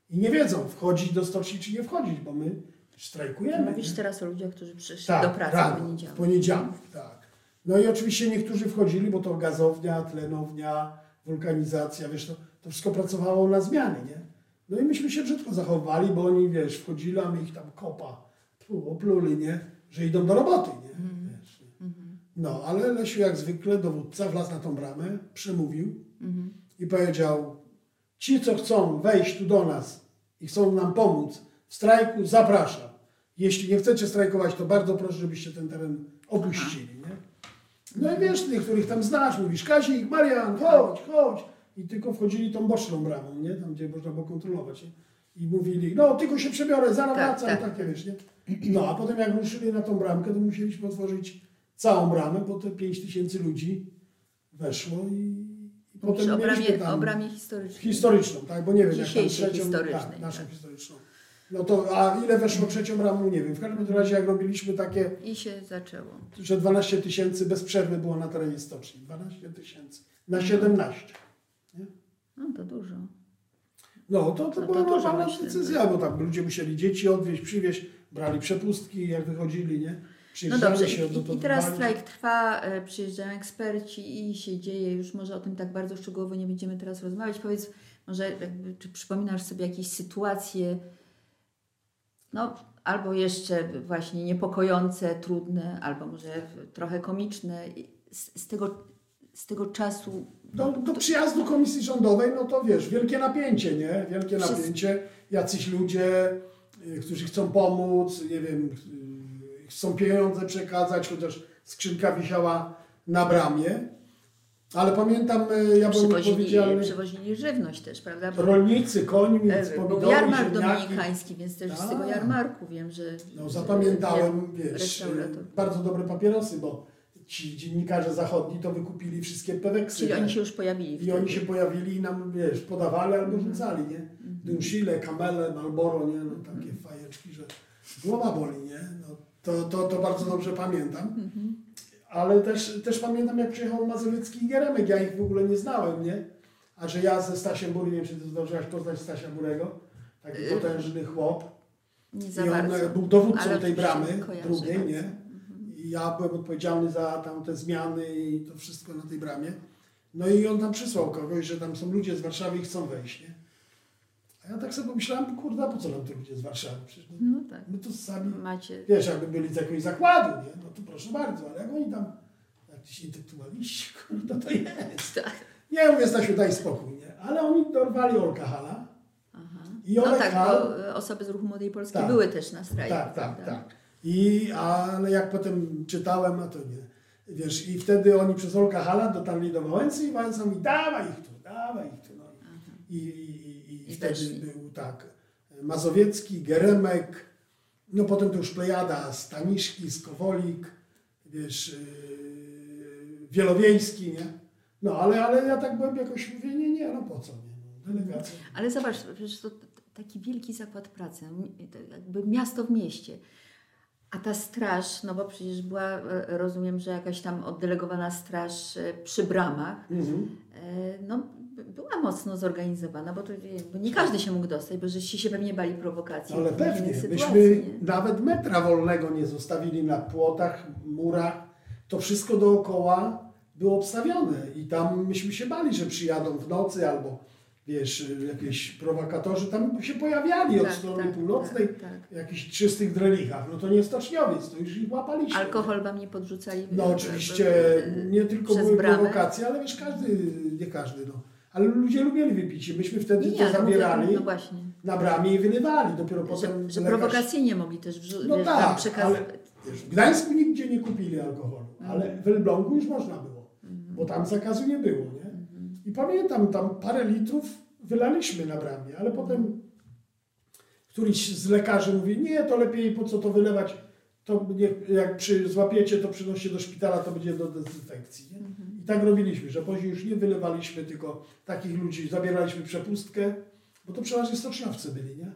I nie wiedzą, wchodzić do stoczni czy nie wchodzić, bo my strajkujemy. Mówisz nie? teraz o ludziach, którzy przyszli tak, do pracy rano, w poniedziałek. w poniedziałek, tak. No i oczywiście niektórzy wchodzili, bo to gazownia, tlenownia, wulkanizacja, wiesz, to to wszystko pracowało na zmiany, nie? No i myśmy się brzydko zachowali, bo oni, wiesz, wchodzili, a my ich tam kopa, tu, opluli, nie? Że idą do roboty, nie? Mm. Wiesz, nie? Mm. No, ale Lesiu jak zwykle, dowódca, wlazł na tą bramę, przemówił mm. i powiedział, ci, co chcą wejść tu do nas i chcą nam pomóc w strajku, zapraszam. Jeśli nie chcecie strajkować, to bardzo proszę, żebyście ten teren opuścili, nie? No i wiesz, niektórych tam znasz, mówisz, Kazik, Marian, chodź, chodź i tylko wchodzili tą boczną bramą, nie? Tam, gdzie można było kontrolować. Nie? I mówili, no tylko się przebiorę, zaraz tak, wracam, tak. takie wiesz, nie? No, a potem jak ruszyli na tą bramkę, to musieliśmy otworzyć całą bramę, bo te 5 tysięcy ludzi weszło i, i potem o bramie, tam... O bramie historycznej. Historyczną, tak, bo nie wiem, jak tam trzecią... historycznej. Tak, naszą tak. historyczną. No to, a ile weszło trzecią bramą, nie wiem. W każdym razie jak robiliśmy takie... I się zaczęło. Że 12 tysięcy bez przerwy było na terenie stoczni. 12 tysięcy na 17. No to dużo. No to, to, to była normalna decyzja, bo tam ludzie musieli dzieci odwieźć, przywieźć, brali przepustki jak wychodzili, nie? No dobrze, się I, i teraz strajk trwa, e, przyjeżdżają eksperci i się dzieje, już może o tym tak bardzo szczegółowo nie będziemy teraz rozmawiać. Powiedz, może jakby, czy przypominasz sobie jakieś sytuacje, no albo jeszcze właśnie niepokojące, trudne, albo może trochę komiczne z, z tego, z tego czasu do, do przyjazdu komisji rządowej, no to wiesz, wielkie napięcie, nie? Wielkie napięcie. Jacyś ludzie, y, którzy chcą pomóc, nie wiem, y, chcą pieniądze przekazać, chociaż skrzynka wisiała na bramie. Ale pamiętam, e, ja byłem przywozili, odpowiedzialny... przywozili żywność też, prawda? Bo, Rolnicy, końmi, e, pomidory, Był jarmark ziemniaki. dominikański, więc też z Tak. tego jarmarku wiem, że... No zapamiętałem, wiesz, bardzo dobre papierosy, bo ci dziennikarze zachodni to wykupili wszystkie peweksy. Czyli oni się już pojawili I wtedy. Mhm. oni się pojawili i nam, wiesz, podawali albo rzucali, nie? Dunshile, Kamele, Malboro, nie? No takie Mhm. fajeczki, że głowa boli, nie? No, to, to, to bardzo dobrze pamiętam. Mhm. Ale też, też pamiętam, jak przyjechał Mazowiecki i Geremek, ja ich w ogóle nie znałem, nie? A że ja ze Stasiem Bury, nie wiem, czy ty zdążyłaś poznać Stasia Burego, taki Y, potężny chłop. Nie za I on bardzo. był dowódcą tej bramy, drugiej, nie? I ja byłem odpowiedzialny za tam te zmiany i to wszystko na tej bramie. No i on tam przysłał kogoś, że tam są ludzie z Warszawy i chcą wejść, nie? A ja tak sobie pomyślałem, kurde, po co nam to ludzie z Warszawy? Przecież no, No tak. my tu sami, Macie... wiesz, jakby byli z jakiegoś zakładu, nie? No to proszę bardzo, ale jak oni tam, jakiś intelektualiści, kurde, to jest. Tak. Nie mówię, Stasiu, daj spokój, nie? Ale oni dorwali Olka Hala. Aha. I No Olek tak, Hal, bo e, osoby z ruchu Młodej Polski Tak. były też na strajku. Tak, tak, tak. I, ale jak potem czytałem, a to nie. Wiesz, i wtedy oni przez Olka Hala dotarli do Wałęsy i Wałęsa mówi, dawaj ich tu, dawaj ich tu. No. I, i, i, i, wtedy weszli. był tak, Mazowiecki, Geremek, no potem to już Plejada, Staniszki, Skowolik, wiesz, yy, Wielowiejski, nie? No, ale, ale ja tak byłem jakoś, mówię, nie, nie, no po co, nie? No, delegacja. Ale zobacz, przecież to taki wielki zakład pracy, jakby miasto w mieście. A ta straż, no bo przecież była, e, rozumiem, że jakaś tam oddelegowana straż e, przy bramach, Mhm. e, no była mocno zorganizowana, bo to jakby nie każdy się mógł dostać, bo żeście się pewnie bali prowokacji. Ale pewnie, sytuacji, myśmy nie? nawet metra wolnego nie zostawili na płotach, murach. To wszystko dookoła było obstawione i tam myśmy się bali, że przyjadą w nocy albo wiesz, jakieś prowokatorzy tam się pojawiali od Tak, strony tak, północnej, tak, tak. jakichś czystych drelichach. No to nie stoczniowiec, to już ich łapaliśmy. Alkohol wam nie podrzucali? No e, oczywiście e, nie tylko były bramę? prowokacje, ale wiesz, każdy, nie każdy, no. Ale ludzie lubili wypić i myśmy wtedy Nie, to ale mówię, zabierali No na bramie i wylewali. Dopiero potem Że, że lekarz- prowokacyjnie mogli też wrzu- No tak, ale wiesz, w Gdańsku nigdzie nie kupili alkoholu, Mhm. ale w Elblągu już można było, bo tam zakazu nie było? Mhm. I pamiętam, tam parę litrów wylaliśmy na bramie, ale potem któryś z lekarzy mówi, nie, to lepiej po co to wylewać, to jak przy, złapiecie, to przynoście do szpitala, to będzie do dezynfekcji. Mhm. I tak robiliśmy, że później już nie wylewaliśmy, tylko takich ludzi zabieraliśmy przepustkę, bo to przeważnie stocznowcy byli, nie?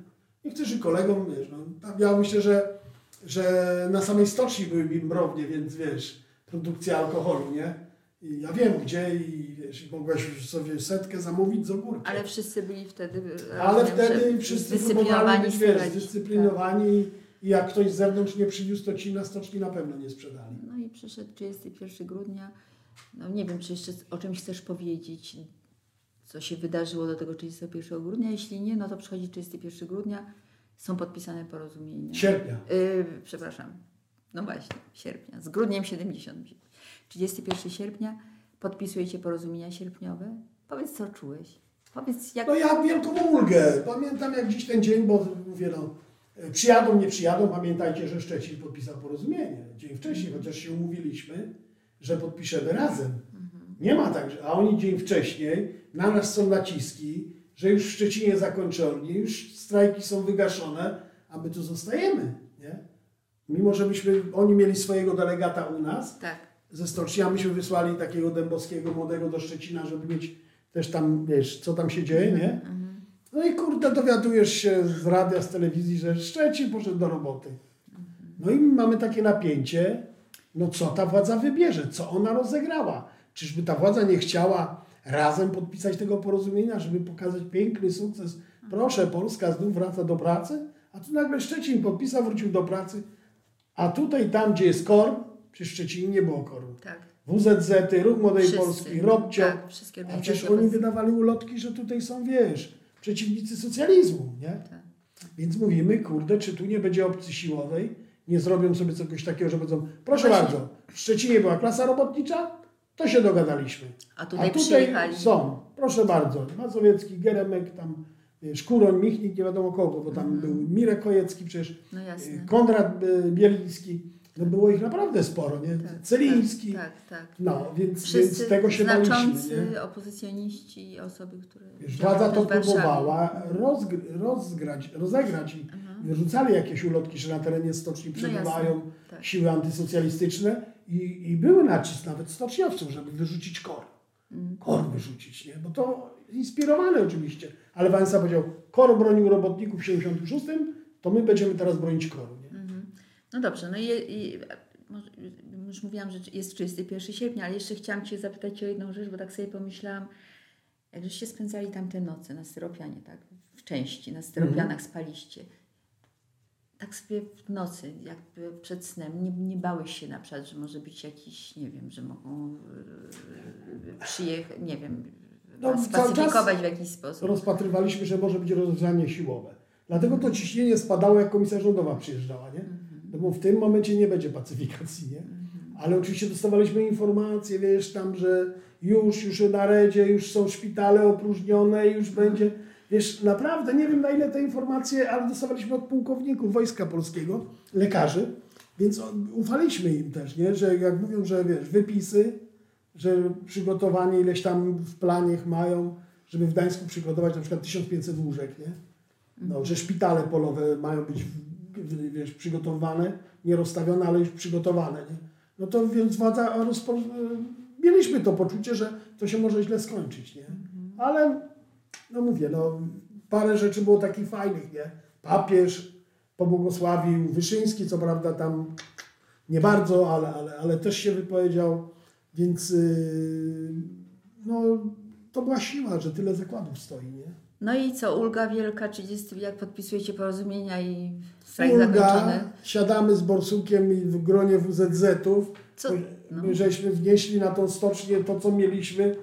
Niektórzy kolegom, wiesz, no, tam ja myślę, że, że na samej stoczni były bimbrownie, więc wiesz, produkcja alkoholu, nie? I ja wiem gdzie i wiesz, i mogłeś już sobie setkę zamówić z ogórkiem. Ale wszyscy byli wtedy. e, Ale wtedy wszyscy próbowali być, wiesz, zdyscyplinowani i jak ktoś z zewnątrz nie przyniósł, to ci na stoczni na pewno nie sprzedali. Tak. No i przyszedł 31 grudnia. No nie wiem, czy jeszcze o czymś chcesz powiedzieć, co się wydarzyło do tego 31 grudnia. Jeśli nie, no to przychodzi 31 grudnia, są podpisane porozumienia. Sierpnia. Yy, przepraszam. No właśnie, sierpnia. Z grudniem 70. 31 sierpnia podpisujecie porozumienia sierpniowe. Powiedz, co czułeś. Powiedz, jak... No ja wielką ulgę. Pamiętam jak dziś ten dzień, bo mówię no, przyjadą, nie przyjadą, pamiętajcie, że Szczecin podpisał porozumienie. Dzień wcześniej, chociaż się umówiliśmy, że podpiszemy razem. Nie ma tak, a oni dzień wcześniej, na nas są naciski, że już w Szczecinie zakończeni, już strajki są wygaszone, a my tu zostajemy, nie? Mimo, że myśmy, oni mieli swojego delegata u nas, Tak. Ze stoczni, a myśmy wysłali takiego dębowskiego młodego do Szczecina, żeby mieć też tam, wiesz, co tam się dzieje, nie? No i kurde, dowiadujesz się z radia, z telewizji, że Szczecin poszedł do roboty. No i mamy takie napięcie, no co ta władza wybierze, co ona rozegrała. Czyżby ta władza nie chciała razem podpisać tego porozumienia, żeby pokazać piękny sukces? Proszę, Polska znów wraca do pracy, a tu nagle Szczecin podpisał, wrócił do pracy, a tutaj, tam, gdzie jest KOR, przy Szczecinie nie było KOR-u. Tak. WZZ, Ruch Młodej Wszyscy. Polski, Robcio, Tak, wszystkie a przecież oni wydawali ulotki, że tutaj są, wiesz, przeciwnicy socjalizmu, nie? Tak. Więc mówimy, kurde, czy tu nie będzie opcji siłowej? Nie zrobią sobie czegoś takiego, że powiedzą, proszę Właśnie. bardzo, w Szczecinie była klasa robotnicza, to się dogadaliśmy. A tutaj, A tutaj są, proszę bardzo, Mazowiecki, Geremek, tam wiesz, Kuroń, Michnik, nie wiadomo kogo, bo tam Mhm. był Mirek Kojecki przecież, No Konrad y, Bieliński. No było ich naprawdę sporo, nie? Tak, Celiński. Tak, tak. No, więc, Wszyscy więc tego się znaczący baliśmy. Nie? opozycjoniści i osoby, które... Wiesz, władza to próbowała rozgr- rozgrać, rozegrać i Aha. wyrzucali jakieś ulotki, że na terenie stoczni przebywają jasne, tak. siły antysocjalistyczne i, i były nacisk nawet stoczniowców, żeby wyrzucić kor. Mm. Kor wyrzucić, nie? Bo to inspirowane oczywiście. Ale Wałęsa powiedział, kor bronił robotników w 76, to my będziemy teraz bronić koru. No dobrze, no i, i może, już mówiłam, że jest 31 sierpnia, ale jeszcze chciałam Cię zapytać o jedną rzecz, bo tak sobie pomyślałam, jak żeście spędzali tamte noce na styropianie, tak? W części, na styropianach Mhm. spaliście. Tak sobie w nocy, jakby przed snem, nie, nie bałeś się na przykład, że może być jakiś, nie wiem, że mogą przyjechać, nie wiem, No, spacyfikować w jakiś sposób. Rozpatrywaliśmy, że może być rozwiązanie siłowe. Dlatego to ciśnienie spadało, jak komisja rządowa przyjeżdżała, nie? No bo w tym momencie nie będzie pacyfikacji, nie? Ale oczywiście dostawaliśmy informacje, wiesz, tam, że już, już na redzie, już są szpitale opróżnione, już będzie, wiesz, naprawdę nie wiem na ile te informacje, ale dostawaliśmy od pułkowników Wojska Polskiego, lekarzy, więc ufaliśmy im też, nie? Że jak mówią, że wiesz, wypisy, że przygotowanie ileś tam w planie mają, żeby w Gdańsku przygotować na przykład 1500 łóżek, nie? No, że szpitale polowe mają być wiesz, przygotowane, nie rozstawione, ale już przygotowane. Nie? No to więc władza rozpo... mieliśmy to poczucie, że to się może źle skończyć. Nie? Ale no mówię, no, parę rzeczy było takich fajnych. Nie? Papież pobłogosławił, Wyszyński co prawda tam nie bardzo, ale, ale, ale też się wypowiedział, więc yy, no, to była siła, że tyle zakładów stoi. Nie? No i co, ulga wielka, 30, jak podpisujecie porozumienia i strajk Ulga, zakończony? siadamy z Borsukiem i w gronie WZZ-ów. Co? No. My żeśmy wnieśli na tą stocznię to, co mieliśmy.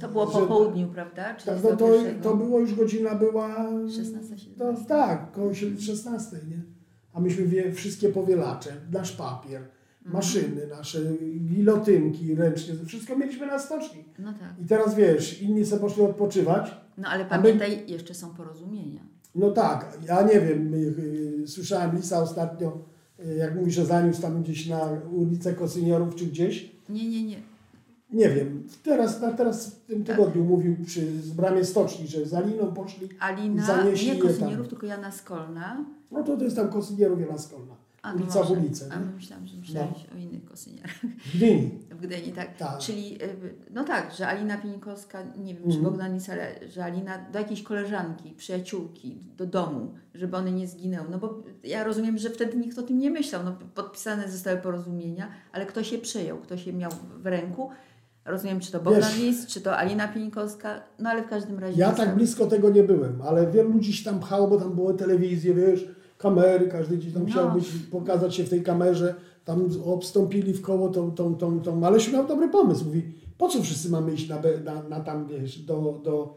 To było po że- południu, prawda? Tak, no to, 31. to było już godzina była... 16, 17. To, tak, koło 16, nie? A myśmy wie, wszystkie powielacze, nasz papier, Mhm. maszyny nasze, gilotynki ręcznie, wszystko mieliśmy na stoczni. No tak. I teraz wiesz, inni sobie poszli odpoczywać. No ale A my- pamiętaj, jeszcze są porozumienia. No tak, ja nie wiem, y, y, słyszałem Lisa ostatnio, y, jak mówi, że zaniósł tam gdzieś na ulicę Kosynierów czy gdzieś. Nie, nie, nie. Nie wiem, teraz, na, teraz w tym Tak. tygodniu mówił przy bramie stoczni, że z Aliną poszli, Alina, Zanieśli nie je tam. Kosynierów, tylko Jana Skolna. no to to jest tam Kosynierów Jana Skolna, A, no ulica w może. ulicę, A my myślałam, że myślałeś o innych Kosynierach w Gdyni. w Gdyni, tak. Tak. Czyli, y, no tak, że Alina Pienikowska, nie wiem, czy Mhm. Bogdan Nic, ale że Alina do jakiejś koleżanki, przyjaciółki, do domu, żeby one nie zginęły. No bo ja rozumiem, że wtedy nikt o tym nie myślał. No, podpisane zostały porozumienia, ale kto się przejął, kto się miał w ręku. Rozumiem, czy to Bogdan Lis, czy to Alina Pienikowska, no ale w każdym razie... Ja tak blisko tego nie byłem, ale wielu ludzi się tam pchało, bo tam były telewizje, wiesz, kamery, każdy gdzieś tam No. chciał być, pokazać się w tej kamerze, tam obstąpili w koło tą, tą, tą, tą, ale się miał dobry pomysł, mówi, po co wszyscy mamy iść na, na, na tam, wiesz, do, do,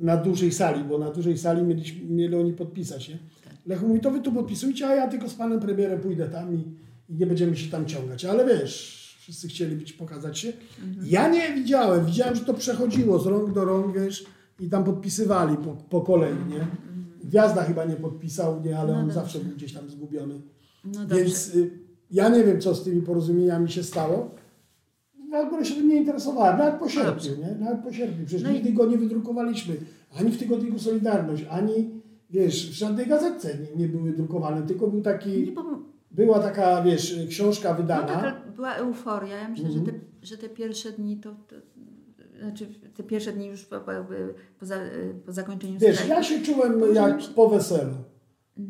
na dużej sali, bo na dużej sali mieliśmy, mieli oni podpisać, nie? Lechu mówi, to wy tu podpisujcie, a ja tylko z panem premierem pójdę tam i, i nie będziemy się tam ciągać, ale wiesz, wszyscy chcieli być, pokazać się. Ja nie widziałem, widziałem, że to przechodziło z rąk do rąk, wiesz, i tam podpisywali po, po kolei, nie? Gwiazda chyba nie podpisał, nie, ale No on dobrze. zawsze był gdzieś tam zgubiony. No. Więc y, ja nie wiem, co z tymi porozumieniami się stało. W ogóle się tym nie interesowałem, nawet po sierpniu, nie? Nawet po sierpniu. Przecież No i- nigdy go nie wydrukowaliśmy. Ani w tygodniku Solidarność, ani, wiesz, w żadnej gazetce nie, nie były drukowane, tylko był taki, była taka, wiesz, książka no wydana. taka była euforia. Ja myślę, Mhm. że, te, że te pierwsze dni to, to... Znaczy, te pierwsze dni już po, po, po, za, po zakończeniu Wiesz, strajku. ja się czułem jak po weselu.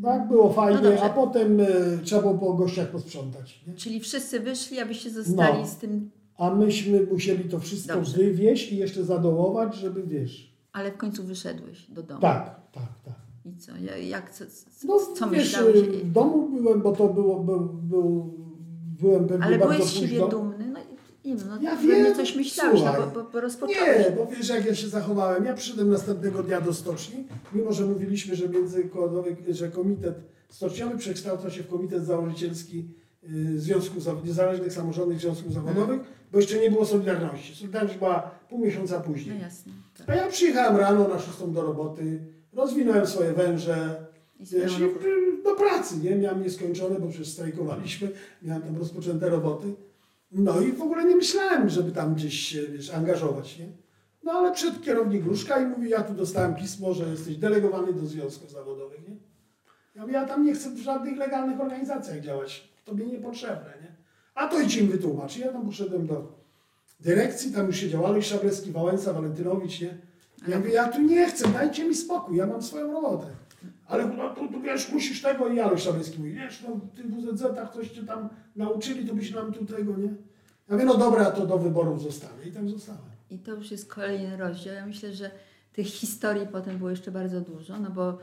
Tak, było fajnie, No a potem y, trzeba było po gościach posprzątać. Nie? Czyli wszyscy wyszli, abyście zostali No. z tym, A myśmy musieli to wszystko Dobrze. wywieźć i jeszcze zadołować, żeby wiesz. ale w końcu wyszedłeś do domu. Tak, tak, tak. I co? Ja- Jak, co, co, No co wiesz, myślałeś? w domu byłem, bo to było, był, był, byłem pewnie Ale bardzo byłeś z późno. siebie dumny? No, nie wiem, no Ja wiem, coś myślałeś, no, słuchaj. bo, bo, bo. Nie, bo wiesz jak ja się zachowałem. Ja przyszedłem następnego dnia do stoczni, mimo że mówiliśmy, że międzykołowy, że komitet stoczniowy przekształca się w komitet założycielski y, Związku Zaw- Niezależnych Samorządnych Związków Zawodowych, bo jeszcze nie było Solidarności. Solidarność była pół miesiąca No później. jasne. Tak. A ja przyjechałem rano na szóstą do roboty, rozwinąłem swoje węże, I wiesz, i do pracy, nie? Miałem nieskończone, bo przecież strajkowaliśmy, miałem tam rozpoczęte roboty. No i w ogóle nie myślałem, żeby tam gdzieś się wiesz, angażować, nie? No ale przed kierownik Gruszka i mówi, ja tu dostałem pismo, że jesteś delegowany do związków zawodowych, nie? Ja mówię, ja tam nie chcę w żadnych legalnych organizacjach działać, to mi niepotrzebne, nie? A to idź im wytłumacz. I ja tam poszedłem do dyrekcji, tam już siedział Alois Szablewski, Wałęsa, Walentynowicz, nie? Ja mówię, ja tu nie chcę, dajcie mi spokój, ja mam swoją robotę. Ale no, tu, tu wiesz, musisz tego i Alois Szablewski mówi, wiesz, no w WZZ-ach coś cię tam nauczyli, to byś nam tu tego, nie? Ja mówię, no dobra, to do wyborów zostanę. I tak zostałem. I to już jest kolejny rozdział. Ja myślę, że tych historii potem było jeszcze bardzo dużo, no bo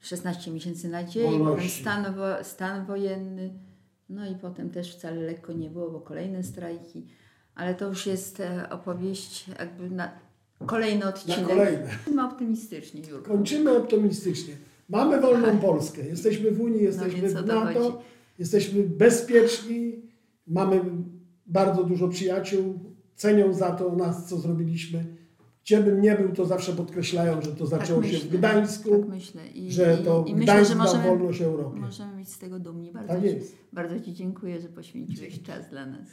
16 miesięcy nadziei, potem stan, wo, stan wojenny, no i potem też wcale lekko nie było, bo kolejne strajki. Ale to już jest e, opowieść jakby na kolejny odcinek. Na kolejne. Kończymy optymistycznie, Jurku. Kończymy optymistycznie. Mamy wolną Polskę. Jesteśmy w Unii, jesteśmy no w NATO, jesteśmy bezpieczni, mamy bardzo dużo przyjaciół, cenią za to nas, co zrobiliśmy. Gdzie bym nie był, to zawsze podkreślają, że to tak zaczęło tak się w Gdańsku, tak myślę. I, że to i, i myślę, że możemy, wolność Europie. Możemy być z tego dumni. Bardzo tak jest. Ci, bardzo Ci dziękuję, że poświęciłeś czas dla nas.